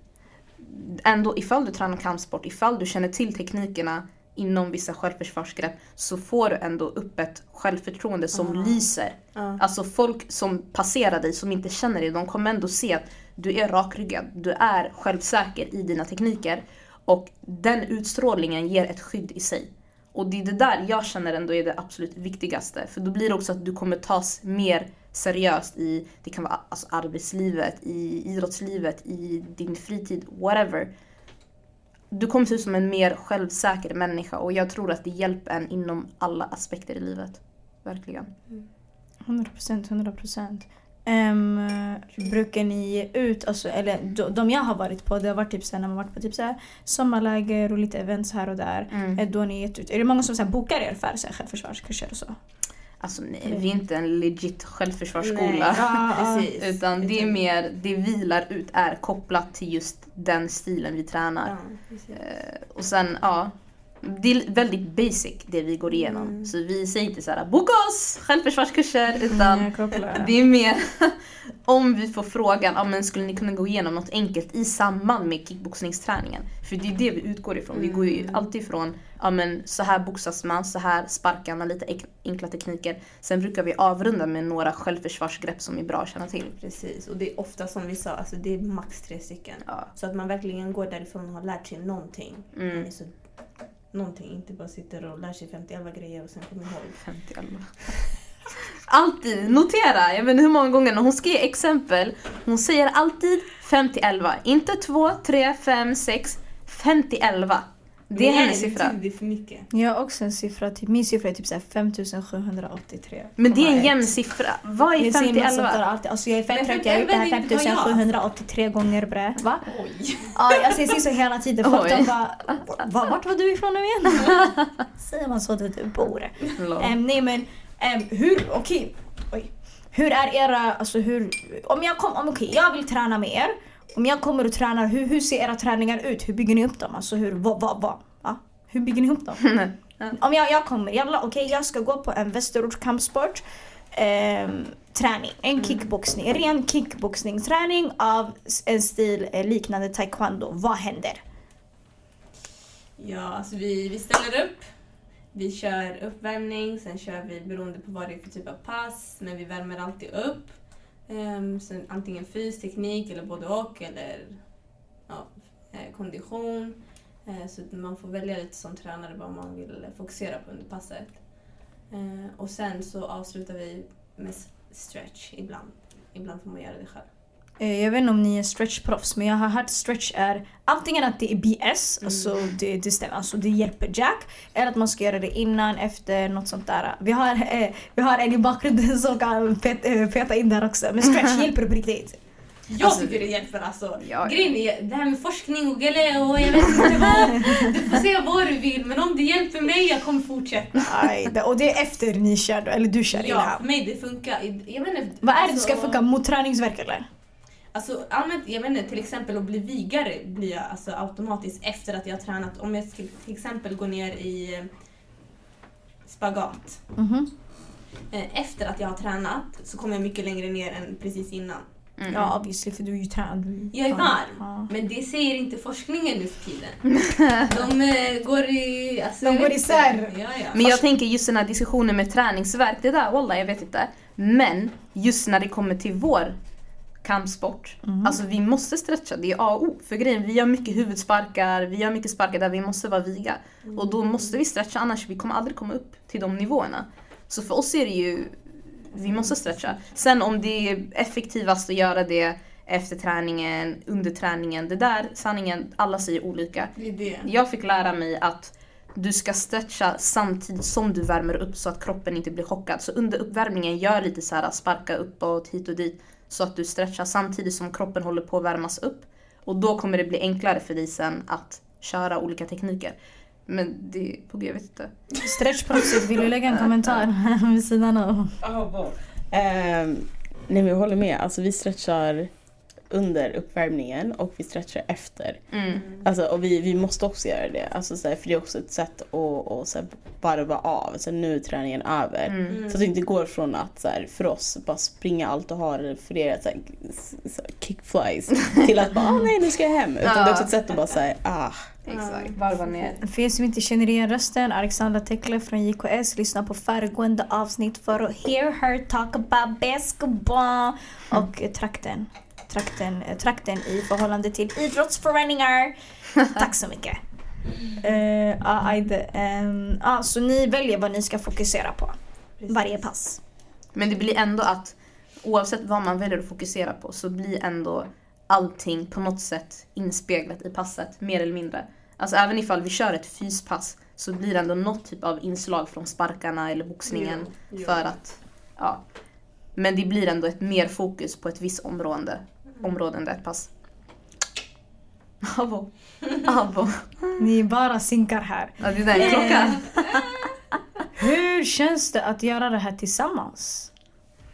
Ändå ifall du tränar kampsport, ifall du känner till teknikerna inom vissa självförsvarsgrepp så får du ändå upp ett självförtroende som Ja. lyser. Ja. Alltså folk som passerar dig, som inte känner dig, de kommer ändå se att du är rakryggad. Du är självsäker i dina tekniker. Och den utstrålningen ger ett skydd i sig. Och det är det där jag känner ändå är det absolut viktigaste. För då blir det också att du kommer tas mer seriöst i, det kan vara alltså arbetslivet, i idrottslivet, i din fritid, whatever. du kommer se ut som en mer självsäker människa och jag tror att det hjälper en inom alla aspekter i livet. Verkligen. 100 procent, 100 procent. Um, brukar ni ge ut, alltså, eller de, de jag har varit på, det har varit typ såhär, när man varit på typ såhär, sommarläger och lite events här och där. Mm. Eh, Då ni gett ut, är det många som såhär, bokar er för så här, självförsvarskurser och så? Alltså nej, vi är inte en legit självförsvarsskola. Ja, ja. precis. Utan det är mer, det vilar ut är kopplat till just den stilen vi tränar. Ja. Eh, och sen, ja. Det är väldigt basic det vi går igenom. Mm. Så vi säger inte så här: boka oss självförsvarskurser utan kopplar. det är mer om vi får frågan, men skulle ni kunna gå igenom något enkelt i samband med kickboxningsträningen? För det är det vi utgår ifrån. Vi går ju Mm. alltid ifrån, ja men så här boxas man, så här sparkar man, lite enkla tekniker. Sen brukar vi avrunda med några självförsvarsgrepp som är bra att känna till. Precis, och det är ofta som vi sa, alltså det är max tre stycken. Ja. Så att man verkligen går därifrån och har lärt sig någonting. Mm. Man är så, någonting, inte bara sitter och lär sig 50 grejer och sen kommer ihåg. 50 Alltid, notera! Jag vet inte hur många gånger när hon ska ge exempel, hon säger alltid 50-11. Inte 2, 3, 5, 6, 50-11. Det är hennes siffra. Det är för mycket. Jag har också en siffra, typ, min siffra är typ såhär 5783. Men det är en jämn siffra. Vad är Jag säger massa sånt där 50-11? alltid. Alltså jag är fett trött, jag har gjort det här 57 var jag. 5783 gånger bre. Va? Oj. Ja, alltså jag säger så hela tiden. Folk Oj. de bara, "Va, vart var du ifrån nu igen? Säger man så där du bor? Um, nej men, um, hur, okej. Oj. Hur är era, alltså hur, om jag kom, om, okej jag vill träna med er. Om jag kommer och tränar, hur, hur ser era träningar ut? Hur bygger ni upp dem? Alltså hur, vad, vad, vad? Va? Hur bygger ni upp dem? Om jag, jag kommer, jalla okej jag ska gå på en Västerort kampsport ehm, träning, en kickboxning, ren kickboxningsträning av en stil eh, liknande taekwondo. Vad händer? Ja, alltså vi, vi ställer upp. Vi kör uppvärmning, sen kör vi beroende på vad det är för typ av pass, men vi värmer alltid upp. Ehm, um, sen antingen fysteknik eller både och eller ja, eh, kondition. Eh, så man får välja lite som tränare vad man vill fokusera på under passet. Eh, och sen så avslutar vi med stretch ibland. Ibland får man göra det själv. Eh, Jag vet inte om ni är stretchproffs men jag har hört stretch är antingen att det är BS, Mm. alltså det, det stämmer, alltså det hjälper Jack. Eller att man ska göra det innan, efter, något sånt där. Vi har, eh, vi har en i bakgrunden som kan pet, eh, peta in där också. Men stretch hjälper på riktigt. Jag Alltså- tycker det hjälper alltså. Ja. Grejen är, det här med forskning och Galileo och jag vet inte vad. Du får säga vad du vill men om det hjälper mig jag kommer fortsätta. Aj, och det är efter ni kör eller du kör Ja, för mig det funkar. Jag vet inte, Vad är det du alltså- ska funka mot träningsvärk eller? Alltså allmänt, jag vet inte, till exempel att bli vigare blir jag alltså automatiskt efter att jag har tränat. Om jag skulle till exempel gå ner i eh, spagat. Mhm. Eh, Efter att jag har tränat så kommer jag mycket längre ner än precis innan. Mm. Ja obviously för du är ju tränad. Jag är varm. Ja. Men det säger inte forskningen nu för tiden. De eh, går i... Alltså, De går isär. Ja, ja. Men jag tänker just den här diskussionen med träningsverk, det där, wallah jag vet inte. Men just när det kommer till vår kampsport, Mhm. alltså vi måste stretcha, det är A och O. För grejen, vi gör mycket huvudsparkar, vi gör mycket sparkar där vi måste vara viga. Och då måste vi stretcha annars vi kommer aldrig komma upp till de nivåerna. Så för oss är det ju, vi måste stretcha. Sen om det är effektivast att göra det efter träningen, under träningen, det där, sanningen, alla säger olika. Det det. Jag fick lära mig att du ska stretcha samtidigt som du värmer upp så att kroppen inte blir chockad. Så under uppvärmningen, gör lite så här sparka uppåt, hit och dit. Så att du stretchar samtidigt som kroppen håller på att värmas upp. Och då kommer det bli enklare för dig sen att köra olika tekniker. Men det, på gud jag vet inte. Stretchproffset, vill du lägga en kommentar vid sidan av? Ehm, nej men jag håller med, alltså vi stretchar under uppvärmningen och vi stretchar efter. Mm. Alltså, och vi, vi måste också göra det, alltså, så här, för det är också ett sätt att och, så här, varva av. Så här, nu är träningen över. Mm. Så att det inte går från att så här, för oss bara springa allt och ha det för er så här, så kickflies till att bara ah, nej nu ska jag hem. Utan det är också ett sätt att bara säga ah. Exakt, varva ner. För er som inte känner igen rösten, Alexandra Tekle från JKS. Lyssna på föregående avsnitt för att hear her talk about basketball. Och trakten. Trakten, eh, trakten i förhållande till idrottsföreningar. Tack så mycket. Uh, ja, Aide. Ehm, ja, så ni väljer vad ni ska fokusera på. Varje pass. Men det blir ändå att oavsett vad man väljer att fokusera på så blir ändå allting på något sätt inspeglat i passet, mer eller mindre. Alltså även ifall vi kör ett fyspass så blir det ändå något typ av inslag från sparkarna eller boxningen Ja, ja. för att, ja. Men det blir ändå ett mer fokus på ett visst område, område under ett pass. Abo. Abo. Ni bara sinkar här. Ja, det där är en klocka. Hur känns det att göra det här tillsammans?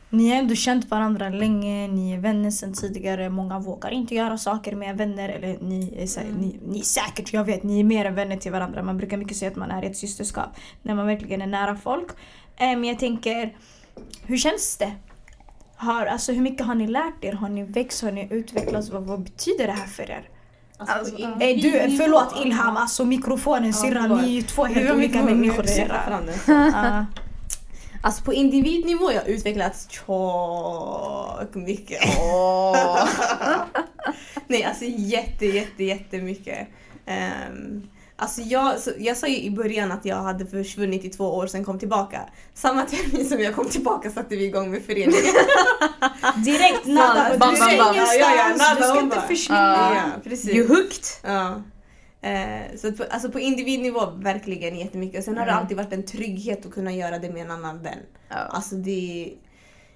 Ni har ändå känt varandra länge, ni är vänner sedan tidigare. Många vågar inte göra saker med vänner. Eller ni är, här, ni, ni är säkert, jag vet, ni är mer än vänner till varandra. Man brukar mycket säga att man är ett systerskap när man verkligen är nära folk. Eh, Men jag tänker, hur känns det? Har, alltså, hur mycket har ni lärt er? Har ni växt? Har ni utvecklats? Vad, vad betyder det här för er? Alltså, på Eh, du, förlåt Ilham, alltså mikrofonen syrran, ni är ju två helt olika människor syrran. Ja. Alltså på individnivå har jag utvecklats tjock mycket. Nej alltså jätte jätte jättemycket. Um, alltså jag, jag sa ju i början att jag hade försvunnit i två år sen kom tillbaka. Samma termin som jag kom tillbaka satte vi igång med föreningen. Direkt nada, Bam, du ska bam, ingenstans, Ja, ja, nada, du ska inte bara- försvinna. Ja. ja. You hooked? Eh, så på, alltså på individnivå verkligen jättemycket. Och sen har det Mm. alltid varit en trygghet att kunna göra det med en annan vän. Ja. Alltså det...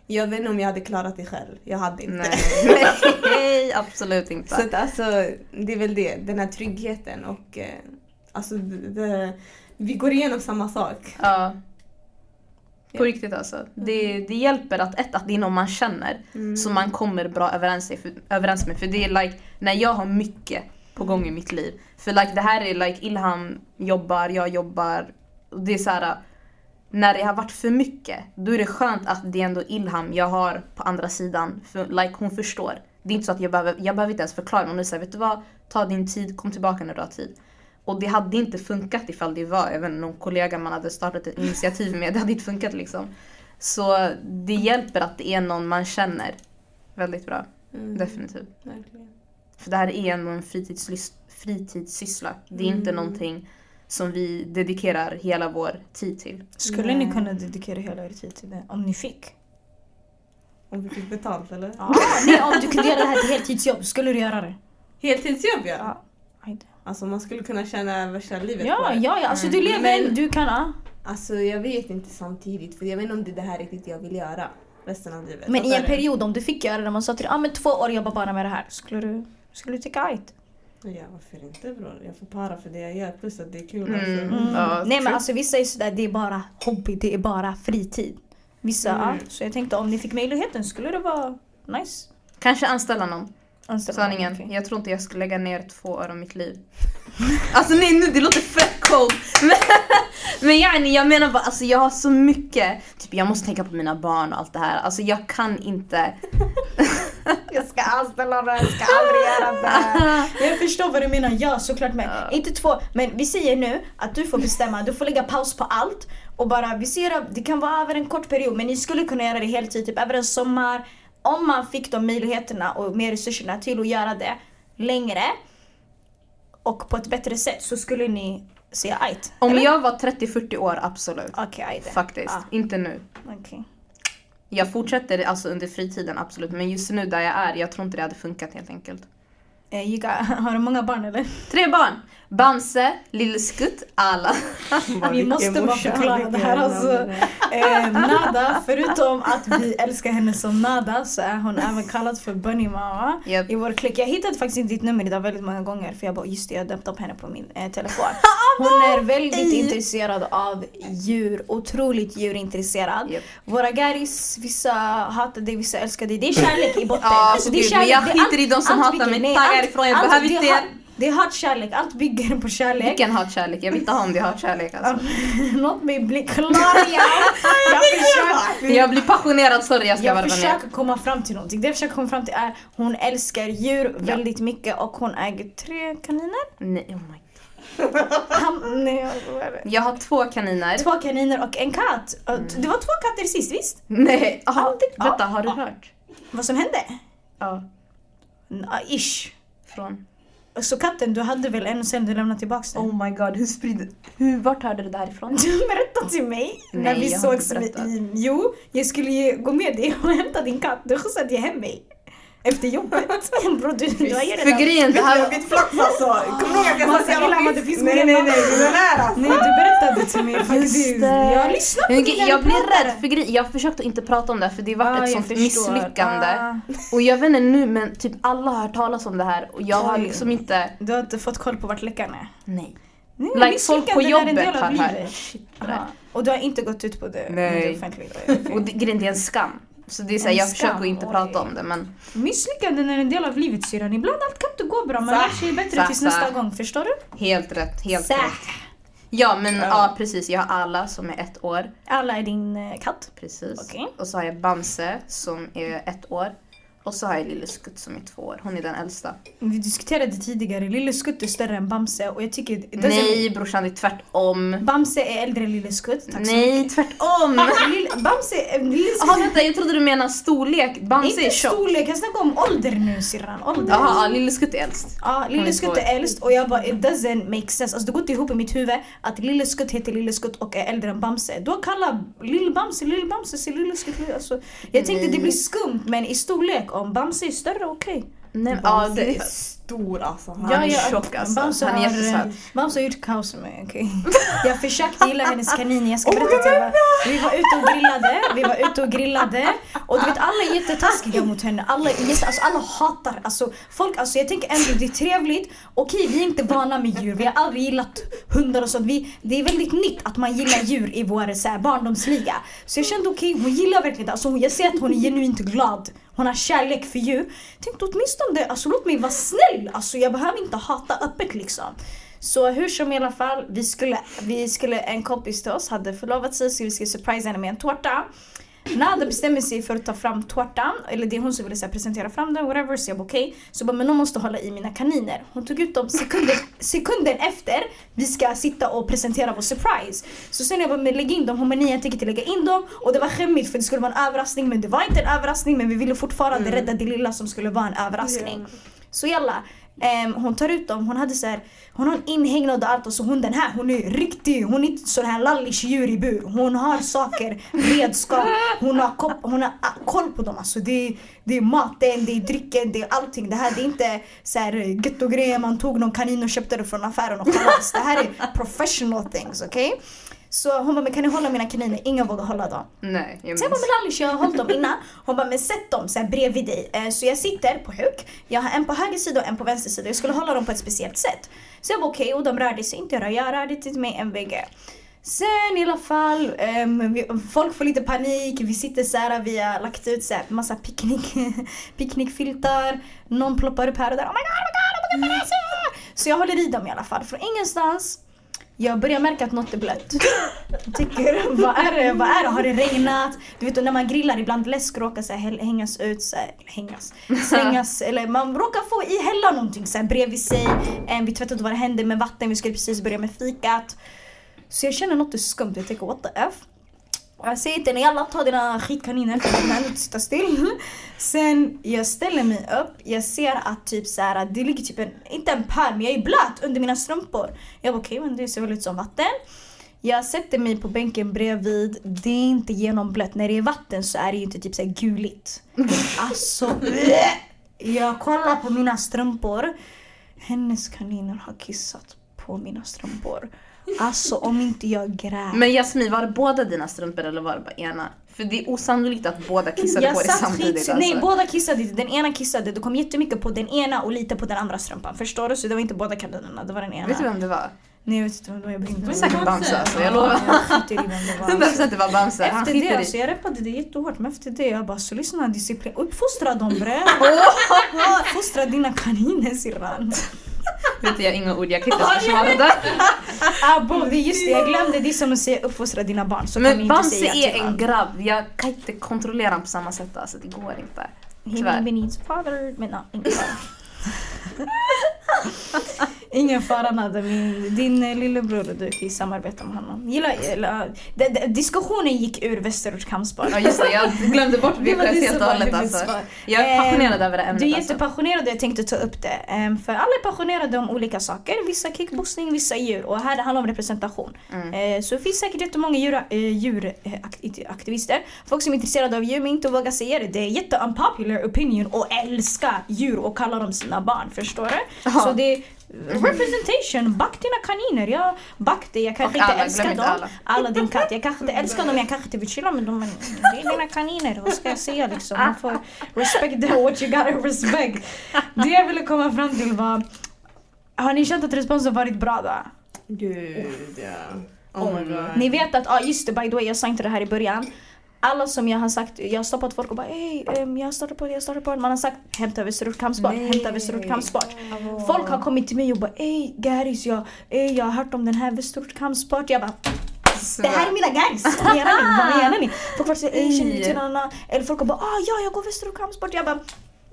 Jag vet inte om jag hade klarat det själv. Jag hade inte. Nej. Nej, absolut inte. Så att alltså, det är väl det. Den här tryggheten och eh, alltså det, det, vi går igenom samma sak. Ja. På riktigt alltså. Det, det hjälper att ett, att det är någon man känner som man kommer bra överens, för, överens med. För det är like, när jag har mycket på gång i mitt liv. För like det här är like Ilham jobbar, jag jobbar. Och det är så här. När det har varit för mycket, då är det skönt att det är ändå Ilham jag har på andra sidan. För like hon förstår. Det är inte så att jag behöver, jag behöver inte ens förklara. Men hon såhär, vet du vad? Ta din tid, kom tillbaka när du har tid. Och det hade inte funkat ifall det var även någon kollega man hade startat ett initiativ med. Det hade inte funkat liksom. Så det hjälper att det är någon man känner. Väldigt bra. Mm, Definitivt. verkligen. För det här är ändå en fritidslys- fritidssyssla. Det är inte Mm. någonting som vi dedikerar hela vår tid till. Skulle ni Nej. kunna dedikera hela er tid till det? Om ni fick? Om vi fick betalt eller? Ja, nej, om du kunde göra det här till heltidsjobb, skulle du göra det? Heltidsjobb ja. Ja. Alltså man skulle kunna tjäna värsta livet Ja, på det. ja, ja. Alltså du Mm. lever, Men- du kan, ja. Alltså jag vet inte samtidigt för jag vet inte om det är det här riktigt jag vill göra resten av livet. Men i en du? period om du fick göra det, man sa till dig, ah, men två år jobba bara med det här. Skulle du, skulle du tycka ajt? Ja varför inte bror? Jag får para för det jag gör plus att det är kul Mm. alltså. Mm. Ja, Nej men alltså vissa är sådär, det är bara hobby, det är bara fritid. Vissa, Mm. ja. Så jag tänkte om ni fick möjligheten skulle det vara nice. Kanske anställa någon. Någon, Sanningen. Jag tror inte jag skulle lägga ner två år av mitt liv. Alltså nej nu, det låter fett cold. Men, men yani, jag menar bara, alltså jag har så mycket. Typ jag måste tänka på mina barn och allt det här. Alltså jag kan inte. Jag ska anställa någon, jag ska aldrig göra det. Jag förstår vad du menar, ja såklart men Ja. inte två. Men vi säger nu att du får bestämma, du får lägga paus på allt och bara, vi ser att det kan vara över en kort period men ni skulle kunna göra det heltid, typ över en sommar. Om man fick de möjligheterna och mer resurserna till att göra det längre och på ett bättre sätt så skulle ni säga ajt. Om eller? jag var 30-40 år, absolut. Okej, ajt. Faktiskt. Ja. Inte nu. Okej. Jag fortsätter alltså under fritiden, absolut. Men just nu där jag är, jag tror inte det hade funkat helt enkelt. Eh, Giga, har du många barn eller? Tre barn! Bamse, Lillskutt, alla. Vi måste bara förklara det här alltså. Eh, Nada, förutom att vi älskar henne som Nada så är hon även kallad för Bunny Mama Japp. i vår klick. Jag hittade faktiskt inte ditt nummer idag väldigt många gånger för jag bara just det, jag döpte upp henne på min eh, telefon. Hon är väldigt intresserad av djur, otroligt djurintresserad. Japp. Våra garis, vissa hatar dig, vissa älskar dig. Det är kärlek i botten. Ja, Alltså, det är kärlek. men jag skiter i de som hatar mig. Nej, Tagga allt- ifrån, jag allt- behöver det är inte- Det är hatkärlek, allt bygger på kärlek. Vilken hatkärlek, jag vill inte ha om det är hatkärlek alltså. Låt mig bli klar igen. Jag försöker, Jag blir passionerad, sorry jag ska jag ner. försöker komma fram till någonting. Det jag försöker komma fram till är hon älskar djur väldigt mycket och hon äger tre kaniner. Nej, oh my. Han, nej, jag. Jag har två kaniner. Två kaniner och en katt. Och Det var två katter sist visst? Nej, aha, Alltid- vänta ja, har du ja. hört? Vad som hände? Ja, Ja, ish. Från. Så katten, du hade väl en och sen du lämnade tillbaka den? Oh my god, hur sprider... Hur, vart hörde du det här ifrån? Du berättade till mig när Nej, vi har inte sågs i, Jo, jag skulle ju gå med dig och hämta din katt. Du skjutsade hem mig. Efter jobbet. Bro, du, du har ju För redan... grejen, det här Mitt flax alltså! Kommer du ihåg att jag sa att jag var fisk? finns Nej mer nej än nej, det där alltså! Nej, du berättade till mig faktiskt. Jag har lyssnat på dina jag blir poddar. rädd för grejer. Jag försökte inte prata om det för det har varit Ja, ett jag sånt förstår. misslyckande. Ah. Och jag vet inte nu men typ alla har hört talas om det här och jag har Oj. liksom inte... Du har inte fått koll på vart läckan är? Nej. Nej, Like folk på en jobbet har hört. Och du har inte gått ut på det, Nej. det offentliga? Och det, grejen det är en skam. Så det är så här, En jag försöker skam, inte prata om det men Misslyckanden är en del av livet syrran. Ibland allt kan inte gå bra. Man lär sig bättre Sa, tills nästa gång. Förstår du? helt rätt, helt Sa. rätt. Ja men ja. Ja. precis, jag har alla som är ett år. Alla är din eh, katt. Precis. Okej. Och så har jag Bamse som är ett år. Och så har jag Lille Skutt som är två år. Hon är den äldsta. Vi diskuterade tidigare. Lille Skutt är större än Bamse och jag tycker... Nej brorsan, det är tvärtom. Bamse är äldre än Lille Skutt. Tack Nej, mycket. tvärtom! Lille- Bamse... eh, Lille Skutt... Jaha vänta, jag trodde du menade storlek. Bamse är Inte tjock. storlek, jag snackar om ålder nu syrran. Ålder. Jaha, Lille Skutt är äldst. Ja, är Lille Skutt är äldst och jag bara it doesn't make sense. Alltså det går inte ihop i mitt huvud att Lille Skutt heter Lille Skutt och är äldre än Bamse. Då kallar Lille Bamse Lille Bamse sig Lille Skutt. Alltså, jag tänkte Nej. det blir skumt men i storlek om Bamse är större okej. Nej, ja, Bamse det stor alltså. Han Ja, är ja. tjock. alltså. Bamse Han är har, jättesöt. Bamse har gjort kaos med mig, okej. Jag försökte gilla hennes kanin, jag ska berätta till er. Vi var ute och grillade, vi var ute och grillade och du vet alla är jättetaskiga mot henne. Alla, jätte, alltså, alla hatar, alltså folk, alltså jag tänker ändå det är trevligt. Okej vi är inte vana med djur, vi har aldrig gillat hundar och sånt. Vi, det är väldigt nytt att man gillar djur i vår så här, barndomsliga. Så jag kände okej, hon gillar verkligen det. Alltså, jag ser att hon är genuint glad. Hon har kärlek för djur. Tänkte åtminstone, alltså låt mig vara snäll. Alltså jag behöver inte hata öppet liksom. Så hur som i alla fall, vi skulle, vi skulle, en kompis till oss hade förlovat sig så vi skulle surprise henne med en tårta. Nada bestämmer sig för att ta fram tårtan, eller det är hon som ville så här, presentera fram den, whatever, så jag bara okej. Så bara, men någon måste hålla i mina kaniner. Hon tog ut dem sekunden, sekunden efter vi ska sitta och presentera vår surprise. Så sen jag bara, men lägg in dem, hon bara nej jag tänker inte lägga in dem. Och det var skämmigt för det skulle vara en överraskning men det var inte en överraskning men vi ville fortfarande rädda det lilla som skulle vara en överraskning. Så jalla. Um, hon tar ut dem, hon hade så här, hon har en inhägnad och allt och så hon den här, hon är riktig, hon är inte sån här lallish djur i bur. Hon har saker, redskap, hon har, kop, hon har ah, koll på dem alltså. Det är, det är maten, det är drycken, det är allting. Det här det är inte så här eh, grejer man tog någon kanin och köpte det från affären och kalas. Det här är professional things, okej? Så hon bara, men kan ni hålla mina kaniner? Ingen vågar hålla dem. Nej, jag Så jag bara, minns. men Alice jag har hållit dem innan. Hon bara, men sätt dem så här bredvid dig. Eh, Så jag sitter på huk. Jag har en på höger sida och en på vänster sida. Jag skulle hålla dem på ett speciellt sätt. Så jag bara okej, och de rörde sig inte. Jag rörde till mig en vägg. Sen i alla fall, ehm, vi, folk får lite panik. Vi sitter så här, vi har lagt ut så här, massa picknick, picknickfiltar. Någon ploppar upp här och där. Oh my god, oh my god, oh my god! Så jag håller i dem i alla fall. Från ingenstans jag börjar märka att något är blött. Jag tycker, vad är det? Vad är det? Har det regnat? Du vet när man grillar ibland läsk råkar så här, hängas ut, så här, hängas, slängas eller man råkar få i hälla någonting så här, bredvid sig. Eh, Vi tvättade vad det hände med vatten, vi skulle precis börja med fikat. Så jag känner något är skumt, jag tänker what the F? Jag säger till henne, jalla ta dina skitkaniner, du kan inte sitta still. Sen jag ställer mig upp, jag ser att typ så här, det ligger typ en, inte en pärl men jag är blöt under mina strumpor. Jag bara okej men det ser väl ut som vatten. Jag sätter mig på bänken bredvid, det är inte genomblött. När det är vatten så är det ju inte typ så här guligt. Alltså! Jag kollar på mina strumpor. Hennes kaniner har kissat på mina strumpor. Alltså om inte jag grät. Men Jasmin, var det båda dina strumpor eller var det bara ena? För det är osannolikt att båda kissade på dig samtidigt. skit- Alltså. Nej båda kissade, den ena kissade, det kom jättemycket på den ena och lite på den andra strumpan. Förstår du? Så det var inte båda kaninerna, det var den ena. Vet du vem det var? Nej jag vet inte vem det var, jag bryr mig Det var säkert Bamse alltså, jag lovar. Jag skiter i vem det var. 100% det var Bamse. Efter det, skiter alltså, i. jag repade det jättehårt men efter det jag bara så lyssna disciplin, uppfostra dem bre. Uppfostra dina kaniner syrran. Vet jag inga ord, jag kan inte ens försvara det. Ah, bo, det är just det, jag glömde det är som att säga uppfostra dina barn. Så Men inte Bamse är en grabb, jag kan inte kontrollera honom på samma sätt alltså, det går inte. He Tyvärr. maybe needs father, men no, inte father. Ingen fara nada. Min, din eh, lillebror och du kan ju samarbeta med honom. Gillar, gillar, det, det, diskussionen gick ur Västerort kampsport. Ja just det, jag glömde bort Det VKS det helt och hållet alltså. Jag är passionerad Eh, över det ämnet Du är alltså. jättepassionerad och jag tänkte ta upp det. Ehm, För alla är passionerade om olika saker. Vissa kickboxning, vissa djur. Och här det handlar om representation. Mm. Eh, Så det finns säkert jättemånga djuraktivister. Folk som är intresserade av djur men inte vågar säga det. Det är jätte-unpopular opinion att älska djur och kalla dem sina barn. Förstår du? Ja. Så det representation. Back dina kaniner. Jag back dig. Jag kanske Och inte alla, älskar dem. inte alla. din katt. Jag kanske inte älskar dem. Jag kanske inte vill chilla med dem. Men det är dina kaniner. Vad ska jag säga liksom? Man får respect what you gotta respect. Det jag ville komma fram till var har ni känt att responsen varit bra då? Gud ja. Oh my god. Ni vet att, ah, just det by the way jag sa inte det här i början. Alla som jag har sagt, jag har stoppat folk och bara ey, um, jag startar på det, jag startar på det. Man har sagt hämta Västerort kampsport, hämta Västerort kampsport. Folk har kommit till mig och bara ey Garis, jag, ey, jag har hört om den här Västerort kampsport. Jag bara det här är mina garis! Vad menar ni? Vad menar ni? Folk har sagt ey känner ni till? Eller folk bara ah, ja jag går Västerort kampsport. Jag bara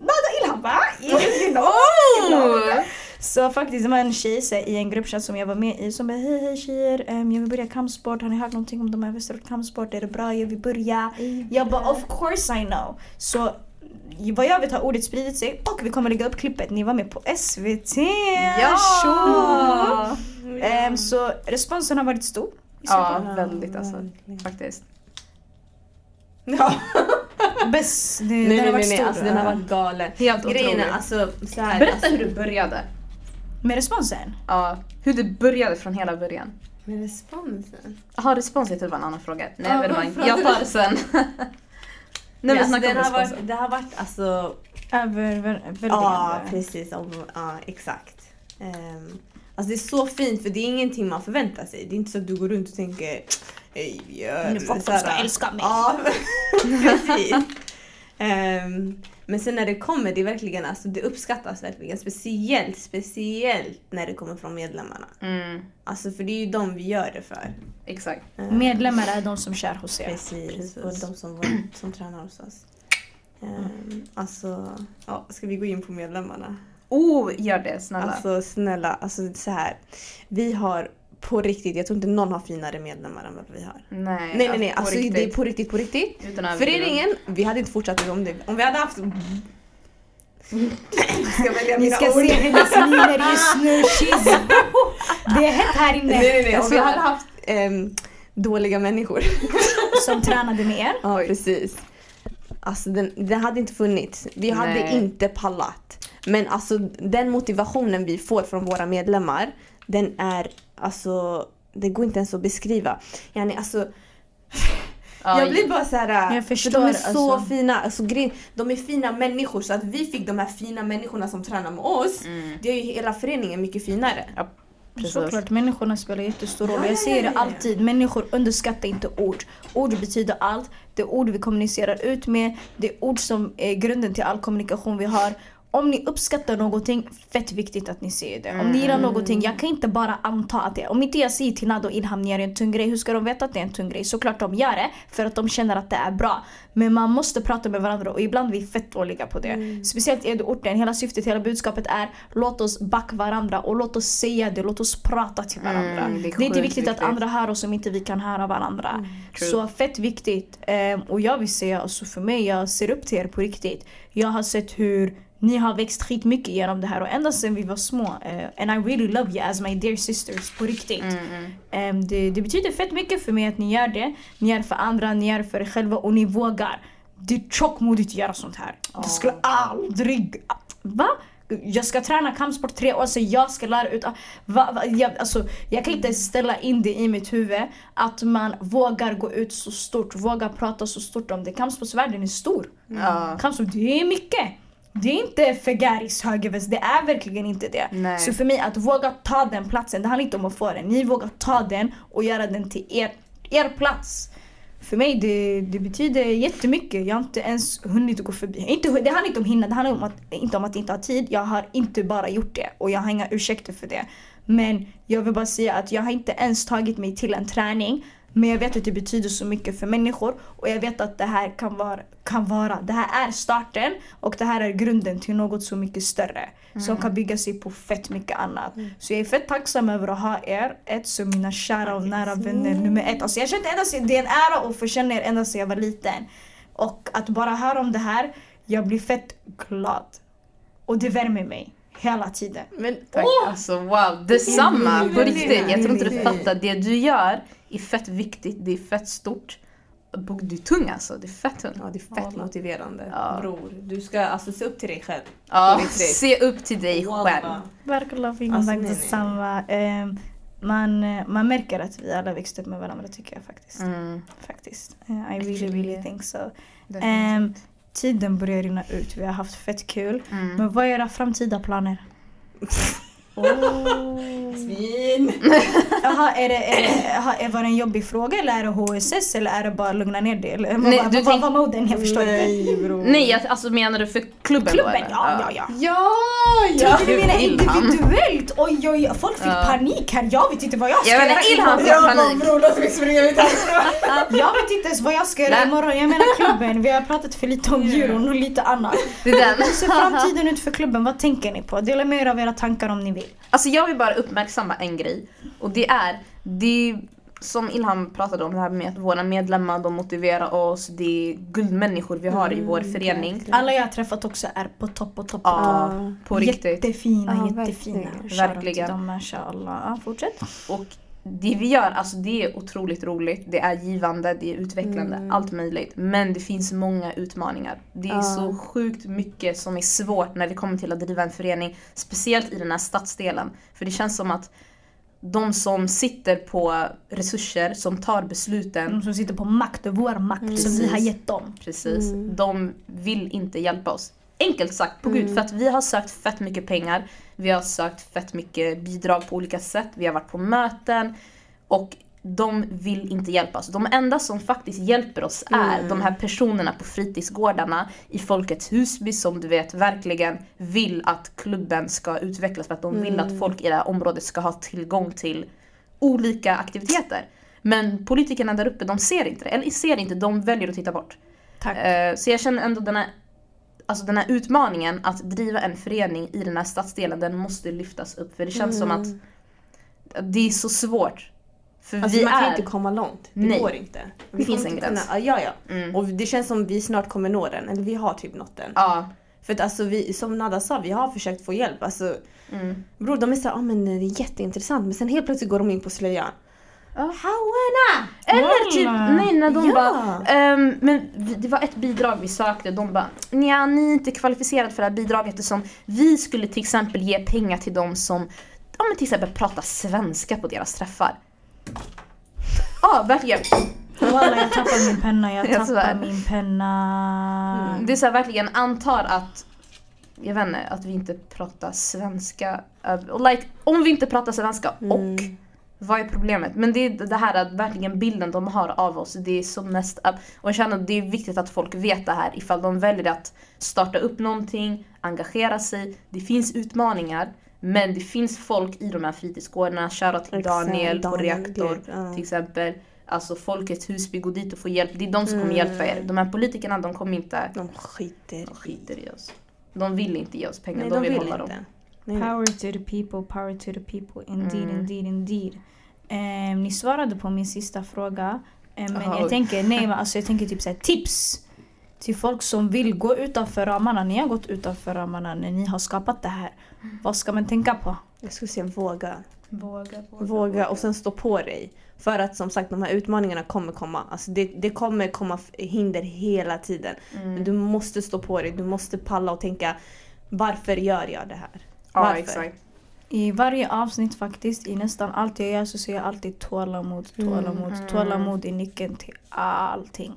Nada Ilham va? You know? Oh! Så faktiskt det var en tjej så, i en gruppchatt som jag var med i som bara hej hej tjejer, um, jag vill börja kampsport, har ni hört någonting om de här Västerort kampsport? Är det bra? Jag vill börja. Jag bara of course I know. Så vad jag vet har ordet spridit sig och vi kommer lägga upp klippet. Ni var med på SVT. Ja! Ehm, så responsen har varit stor. Ja, väldigt alltså. Faktiskt. Ja. Bäst. Det, Nej den har varit nej, stor. alltså den har varit galen. Helt Grejen är alltså så här, Berätta alltså, hur du började. Med responsen? Ja, hur du började från hela början. med responsen. Jaha, responset var en annan fråga. Nej, Ja, vet du vad vad, pratar jag tar det sen. Nej, vi alltså, har varit, det har varit alltså Över, väldigt Ja, precis. Ja, exakt. Um, alltså det är så fint för det är ingenting man förväntar sig. Det är inte så att du går runt och tänker Hej, gör Nu här- ska älska mig. Ja, precis. Ehm, men sen när det kommer, det är verkligen, alltså det uppskattas verkligen. Speciellt, speciellt när det kommer från medlemmarna. Mm, Alltså för det är ju de vi gör det för. exakt. Ehm, Medlemmar är de som kör hos er. Precis, Precis. och de som, var, som tränar hos oss. Um, alltså, ja, ska vi gå in på medlemmarna? Oh, gör det snälla. Alltså snälla, alltså så här. Vi har på riktigt, jag tror inte någon har finare medlemmar än vad vi har. nej, Nej nej nej, på alltså det är på riktigt, på riktigt. Föreningen, vi hade inte fortsatt om det. Om vi hade haft... ska välja Ni mina ska ord? se hennes miner just nu. She's... Det är hett här inne. Nej nej nej, om vi hade haft ehm, dåliga människor. Som tränade med er. Ja precis. Alltså den, den hade inte funnits. Vi hade Nej. inte pallat. Men alltså den motivationen vi får från våra medlemmar, den är alltså, det går inte ens att beskriva. Yani, alltså, Ja, jag blir bara så här. Jag för förstår, de är så alltså. fina. Alltså, de är fina människor så att vi fick de här fina människorna som tränar med oss. Mm. Det är ju hela föreningen mycket finare. Ja, precis. Såklart, människorna spelar jättestor roll. Ja, Jag ja, säger ja, det alltid, människor underskattar inte ord. Ord betyder allt. Det är ord vi kommunicerar ut med. Det är ord som är grunden till all kommunikation vi har. Om ni uppskattar någonting, fett viktigt att ni säger det. Om ni gillar någonting, jag kan inte bara anta att det är. Om inte jag säger till Nado och Ilham, ni gör en tung grej, hur ska de veta att det är en tung grej? Såklart de gör det, för att de känner att det är bra. Men man måste prata med varandra och ibland är vi fett dåliga på det. Speciellt i Edo-orten, hela syftet, hela budskapet är låt oss backa varandra och låt oss säga det, låt oss prata till varandra. Mm, det är det är inte viktigt att andra hör oss om inte vi kan höra varandra. True. Så fett viktigt. Ehm, och jag vill säga, alltså för mig, jag ser upp till er på riktigt. Jag har sett hur ni har växt skitmycket genom det här och ända sedan vi var små. eh, and I really love you as my dear sisters på riktigt. Mm, mm. Ehm, det, det betyder fett mycket för mig att ni gör det. Ni gör det för andra, ni gör det för er själva och ni vågar. Det är tjockmodigt att göra sånt här. Det skulle aldrig... Va? Jag ska träna kampsport tre år så jag ska lära ut... Va, va, jag, alltså, jag kan inte ställa in det i mitt huvud att man vågar gå ut så stort, vågar prata så stort om det. Kampsportsvärlden är stor. Ja. Kampsport, det är mycket. Det är inte Fegaris högerväst, det är verkligen inte det. Nej. Så för mig att våga ta den platsen, det handlar inte om att få den. Ni vågar ta den och göra den till er, er plats. För mig det, det betyder jättemycket. Jag har inte ens hunnit gå förbi. Inte, det handlar inte om hinna, det handlar om att, inte om att inte ha tid. Jag har inte bara gjort det och jag har inga ursäkter för det. Men jag vill bara säga att jag har inte ens tagit mig till en träning Men jag vet att det betyder så mycket för människor och jag vet att det här kan vara, kan vara det här är starten och det här är grunden till något så mycket större. Som kan bygga sig på fett mycket annat. Så jag är fett tacksam över att ha er, ett som mina kära och nära vänner nummer ett. Alltså jag kände ända sedan, det är en ära att få känna er ända sedan jag var liten. Och att bara höra om det här, jag blir fett glad. Och det värmer mig hela tiden. Men Tack. Alltså wow, detsamma på riktigt. Jag tror inte du fattar. Det du gör är fett viktigt, det är fett stort. Och Du är tung alltså, det är fett tung. Ja, det är fett motiverande. Ja. Bror, du ska alltså se upp till dig själv. Ja, se upp till dig själv. Fint, Alltså, nej. detsamma. Ehm, man, eh, man märker att vi alla växte upp med varandra tycker jag faktiskt. Mm, faktiskt. Eh, I really really think so. Ehm, tiden börjar rinna ut, vi har haft fett kul. Mm. Men vad är era framtida planer? Svin! Jaha, är det, är det, aha, var det en jobbig fråga eller är det HSS eller är det bara lugna ner dig? Eller, Nej, vad, du vad, tänk- vad var moden? Jag förstår inte. Nej bror. Nej, jag- alltså menar du för klubben, då? Klubben, eller? ja, ja, ja. Ja, Jag ja! trodde du menade Ilham. individuellt! Oj, oj, oj, folk fick Ja. panik här. Jag vet inte vad jag ska Jag vet göra inte, Ilham fick imorgon. panik. bror låt mig springa ut härifrån. Jag vet inte ens vad jag ska göra Nej. imorgon. Jag menar klubben, vi har pratat för lite om euron och lite annat. Det är den. Hur ser framtiden ut för klubben? Vad tänker ni på? Dela med er av era tankar om ni vill. Alltså jag vill bara uppmärksamma en grej. Och det är, det är som Ilham pratade om det här med att våra medlemmar de motiverar oss. Det är guldmänniskor vi har i vår förening. Alla jag har träffat också är på topp, på topp. Ja, på riktigt. Jättefina, Ja, jättefina. verkligen. Shoutout Verkligen. till dem. Ja, fortsätt. Och det vi gör, alltså det är otroligt roligt, det är givande, det är utvecklande, Mm. allt möjligt. Men det finns många utmaningar. Det är Ja. så sjukt mycket som är svårt när det kommer till att driva en förening. Speciellt i den här stadsdelen. För det känns som att de som sitter på resurser, som tar besluten, De som sitter på makt, vår makt som vi har gett dem. precis, Mm. de vill inte hjälpa oss. Enkelt sagt, på gud, för att vi har sökt fett mycket pengar, vi har sökt fett mycket bidrag på olika sätt, vi har varit på möten och de vill inte hjälpa oss. De enda som faktiskt hjälper oss är Mm. de här personerna på fritidsgårdarna i Folkets Husby som du vet verkligen vill att klubben ska utvecklas för att de vill att folk i det här området ska ha tillgång till olika aktiviteter. Men politikerna där uppe de ser inte det, eller ser inte, de väljer att titta bort. Tack. Eh, Så jag känner ändå den här, alltså den här utmaningen att driva en förening i den här stadsdelen, den måste lyftas upp. För det känns som att det är så svårt. För Alltså vi man kan är... inte komma långt. Det Nej. går inte. Vi Det finns en gräns. Kunna, ja, ja. Mm. Och det känns som vi snart kommer nå den. Eller vi har typ nått den. Ja. För att alltså vi, som Nada sa, vi har försökt få hjälp. Alltså, Mm. bror de är såhär, ah, men det är jätteintressant. Men sen helt plötsligt går de in på slöjan. Ja. Hauena! Eller typ, nej när de Ja. bara, ehm, men det var ett bidrag vi sökte, de bara, nja ni är inte kvalificerade för det här bidraget eftersom vi skulle till exempel ge pengar till dem som, ja men till exempel pratar svenska på deras träffar. Ja, verkligen. Walla, jag tappar min penna, jag svär. min penna. Det är så här, verkligen antar att jag vet inte, att vi inte pratar svenska. eh, Och like, om vi inte pratar svenska och Mm. Vad är problemet? Men det är det här att verkligen bilden de har av oss, det är så mest up. Och jag känner att det är viktigt att folk vet det här ifall de väljer att starta upp någonting, engagera sig. Det finns utmaningar, men det finns folk i de här fritidsgårdarna. Shoutout till Exakt, Daniel på Daniel, Reaktor ja. till exempel. Alltså Folkets Husby, gå dit och få hjälp. Det är de som kommer Mm. hjälpa er. De här politikerna, de kommer inte De skiter de skiter i oss. De vill inte ge oss pengar, Nej, de, de vill, vill hålla inte. dem. Nej, nej. Power to the people, power to the people. Indeed, Mm. indeed, indeed. Ehm, ni svarade på min sista fråga. Ehm, men Jaha, jag oj. tänker, nej, men alltså, jag tänker typ såhär, tips till folk som vill gå utanför ramarna. Ni har gått utanför ramarna när ni har skapat det här. Vad ska man tänka på? Jag skulle säga våga. Våga, Våga och sen stå på dig. För att som sagt de här utmaningarna kommer komma. Alltså det, det kommer komma hinder hela tiden. Mm. Men du måste stå på dig. Du måste palla och tänka varför gör jag det här? Ja Varför? exakt. I varje avsnitt faktiskt, i nästan allt jag gör så säger jag alltid tålamod, tålamod. Mm. Tålamod är nyckeln till allting.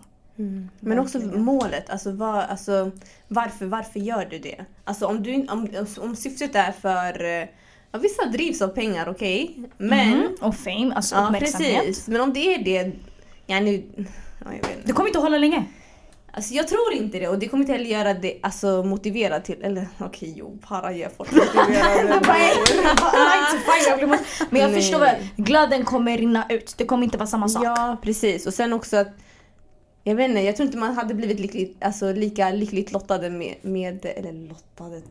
Men också målet. Alltså, vad, alltså, varför, varför gör du det? Alltså om, du, om, om syftet är för... eh, Ja, vissa drivs av pengar, okej. Men... Mm. Och fame, alltså Ja, uppmärksamhet. precis. Men om det är det... Ja, nu, ja, jag vet inte. Det kommer inte att hålla länge. Alltså jag tror inte det och det kommer inte heller göra det alltså, motiverad till, eller okej jo, para gör folk motiverade. Men jag Nej. förstår väl, glöden kommer rinna ut. Det kommer inte vara samma sak. Ja precis och sen också att jag vet inte, jag tror inte man hade blivit lyckligt, alltså, lika lyckligt lottade med, med eller lottade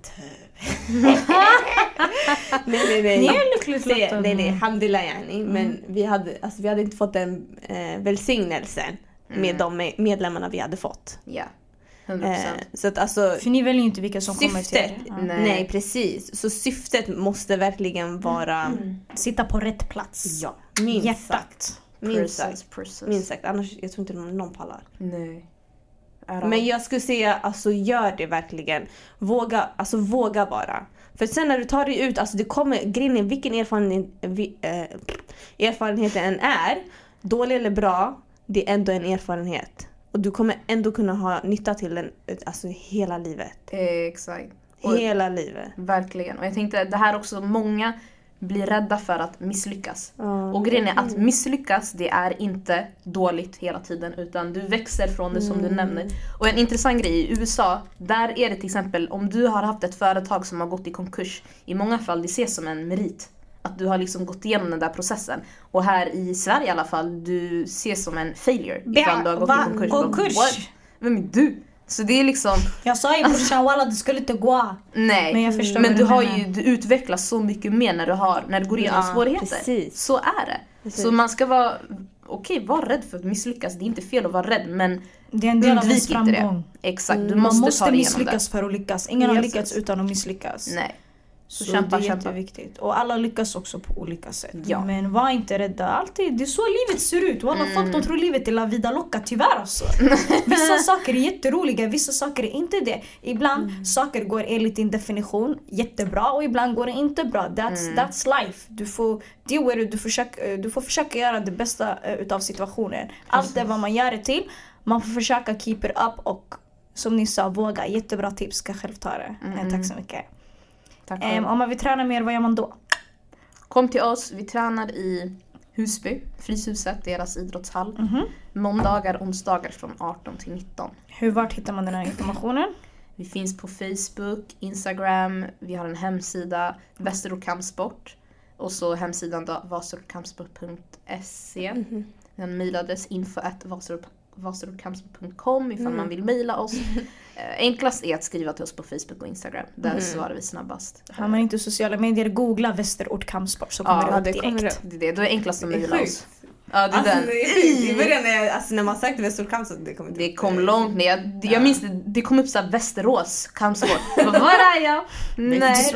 nej nej nej. Ni är lyckligt lottade. Nej nej, alhamdulillah yani. Men vi hade, alltså, vi hade inte fått den eh, välsignelsen med de me- medlemmarna vi hade fått. Ja. 100%. Eh, så att alltså För ni väljer ju inte vilka som kommer till syftet, er. Nej. nej. precis. Så syftet måste verkligen vara, Sitta på rätt plats. ja, minst sagt. Hjärtat. Minst sagt. Precis, precis. Minst sagt, annars jag tror inte någon, pallar. Nej. Men jag skulle säga, alltså gör det verkligen. Våga, alltså våga bara. För sen när du tar dig ut, alltså det kommer, grejen är vilken erfarenhet, vi, eh, erfarenhet det än är, dålig eller bra, det är ändå en erfarenhet. Och du kommer ändå kunna ha nytta till den alltså hela livet. Exakt. Och- Hela livet. Verkligen. Och jag tänkte det här också, många blir rädda för att misslyckas. Ja. Och grejen är att misslyckas, det är inte dåligt hela tiden utan du växer från det som du nämner. Och en intressant grej i USA, där är det till exempel om du har haft ett företag som har gått i konkurs, i många fall det ses som en merit. Att du har liksom gått igenom den där processen. Och här i Sverige i alla fall, du ses som en failure ifall du har gått Va? i konkurs. Konkurs? What? Vem är du? Så det är liksom, Jag sa ju brorsan walla det skulle inte gå. nej. Men jag förstår Men du du har ju, du utvecklas så mycket mer när du, har, när du går igenom Ja, svårigheter. precis. Så är det. Precis. Så man ska vara, okej var rädd för att misslyckas, det är inte fel att vara rädd men Det är en del av ens det. framgång. Exakt, du Man måste, måste ta dig igenom misslyckas för att lyckas. Ingen har lyckats utan att misslyckas. det. Nej. Så, Så kämpa, det är jätteviktigt. Och alla lyckas också på olika sätt. Ja. Men var inte rädda. Alltid, det är så livet ser ut. Walla Mm. folk de tror livet är la vida loca, tyvärr alltså. Vissa saker är jätteroliga, vissa saker är inte det. Ibland Mm. saker går enligt din definition jättebra och ibland går det inte bra. That's, Mm. that's life. Du får deal with it, du, du får försöka göra det bästa eh, utav situationen. Allt är vad man gör det till. Man får försöka keep it up och som ni sa, våga. Jättebra tips, ska själv ta det. Eh, Mm. Tack så mycket. Ehm, om man vill träna mer, vad gör man då? Kom till oss, vi tränar i Husby, Fryshuset, deras idrottshall. Mhm. Måndagar, onsdagar från 18 till 19. Hur, vart hittar man den här informationen? Vi finns på Facebook, Instagram, vi har en hemsida, Västerort Kampsport. Och så hemsidan då, vasortkampsport.se. Mhm. Vi har en mejladress info at vasortkampsport.com ifall Mm. man vill mejla oss. Eh, enklast är att skriva till oss på Facebook och Instagram. Där Mm. svarar vi snabbast. Har man inte sociala medier, googla Västerort kampsport så kommer Ja, det upp det direkt. kommer. Det är det, är enklast att mejla oss. Ja, det är Alltså, den. det är sjukt. I början när, jag, alltså, när man sökte Västerort Kamp så det kom inte Det upp. kom långt ner. Jag, jag minns det, det kom upp såhär Västerås bara, Var är jag? Nej.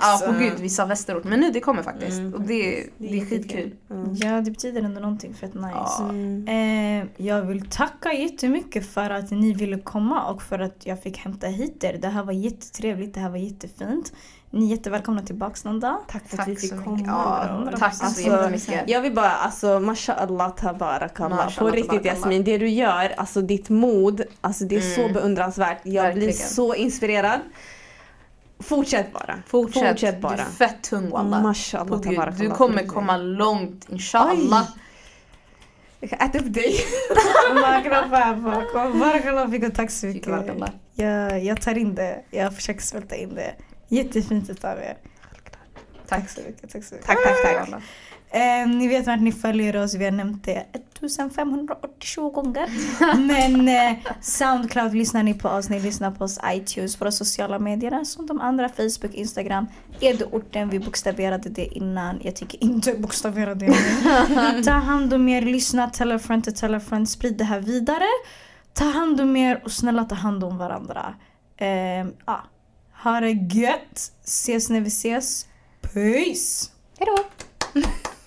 Ja på gud, vi sa Västerort. Men nu det kommer faktiskt. Mm. Och det, det är skitkul. Mm. Ja, det betyder ändå någonting fett nice. Ja. Mm. Eh, jag vill tacka jättemycket för att ni ville komma och för att jag fick hämta hit er. Det här var jättetrevligt, det här var jättefint. Ni är jättevälkomna tillbaks någon dag. Tack för att Tack vi fick så komma. mycket. Ja, tack så Alltså, jättemycket. Jag vill bara, alltså mashallah tabarakallah. På riktigt. Jasmin, det du gör, alltså ditt mod, alltså det är så Mm. beundransvärt. Jag blir Verkligen. så inspirerad. Fortsätt bara. Fortsätt, Fortsätt bara. Du är fett tung walla. Mashallah tabarakallah. Du kommer komma långt inshallah. Jag kan äta upp dig. Barakallah fick och tack så mycket. Jag, jag tar in det, jag försöker svälta in det. Jättefint utav er. Tack. så mycket. Tack så mycket. Tack, tack, tack. Eh, ni vet vart ni följer oss, vi har nämnt det 1580 gånger. Men eh, Soundcloud lyssnar ni på oss, ni lyssnar på oss iTunes, våra sociala medier som de andra, Facebook, Instagram. Är det orten, vi bokstaverade det innan. Jag tycker inte bokstavera det nu. Ta hand om er, lyssna, tell a friend to tell a friend, sprid det här vidare. Ta hand om er och snälla ta hand om varandra. Eh, ah, ha det gött, ses när vi ses. Peace! Hejdå!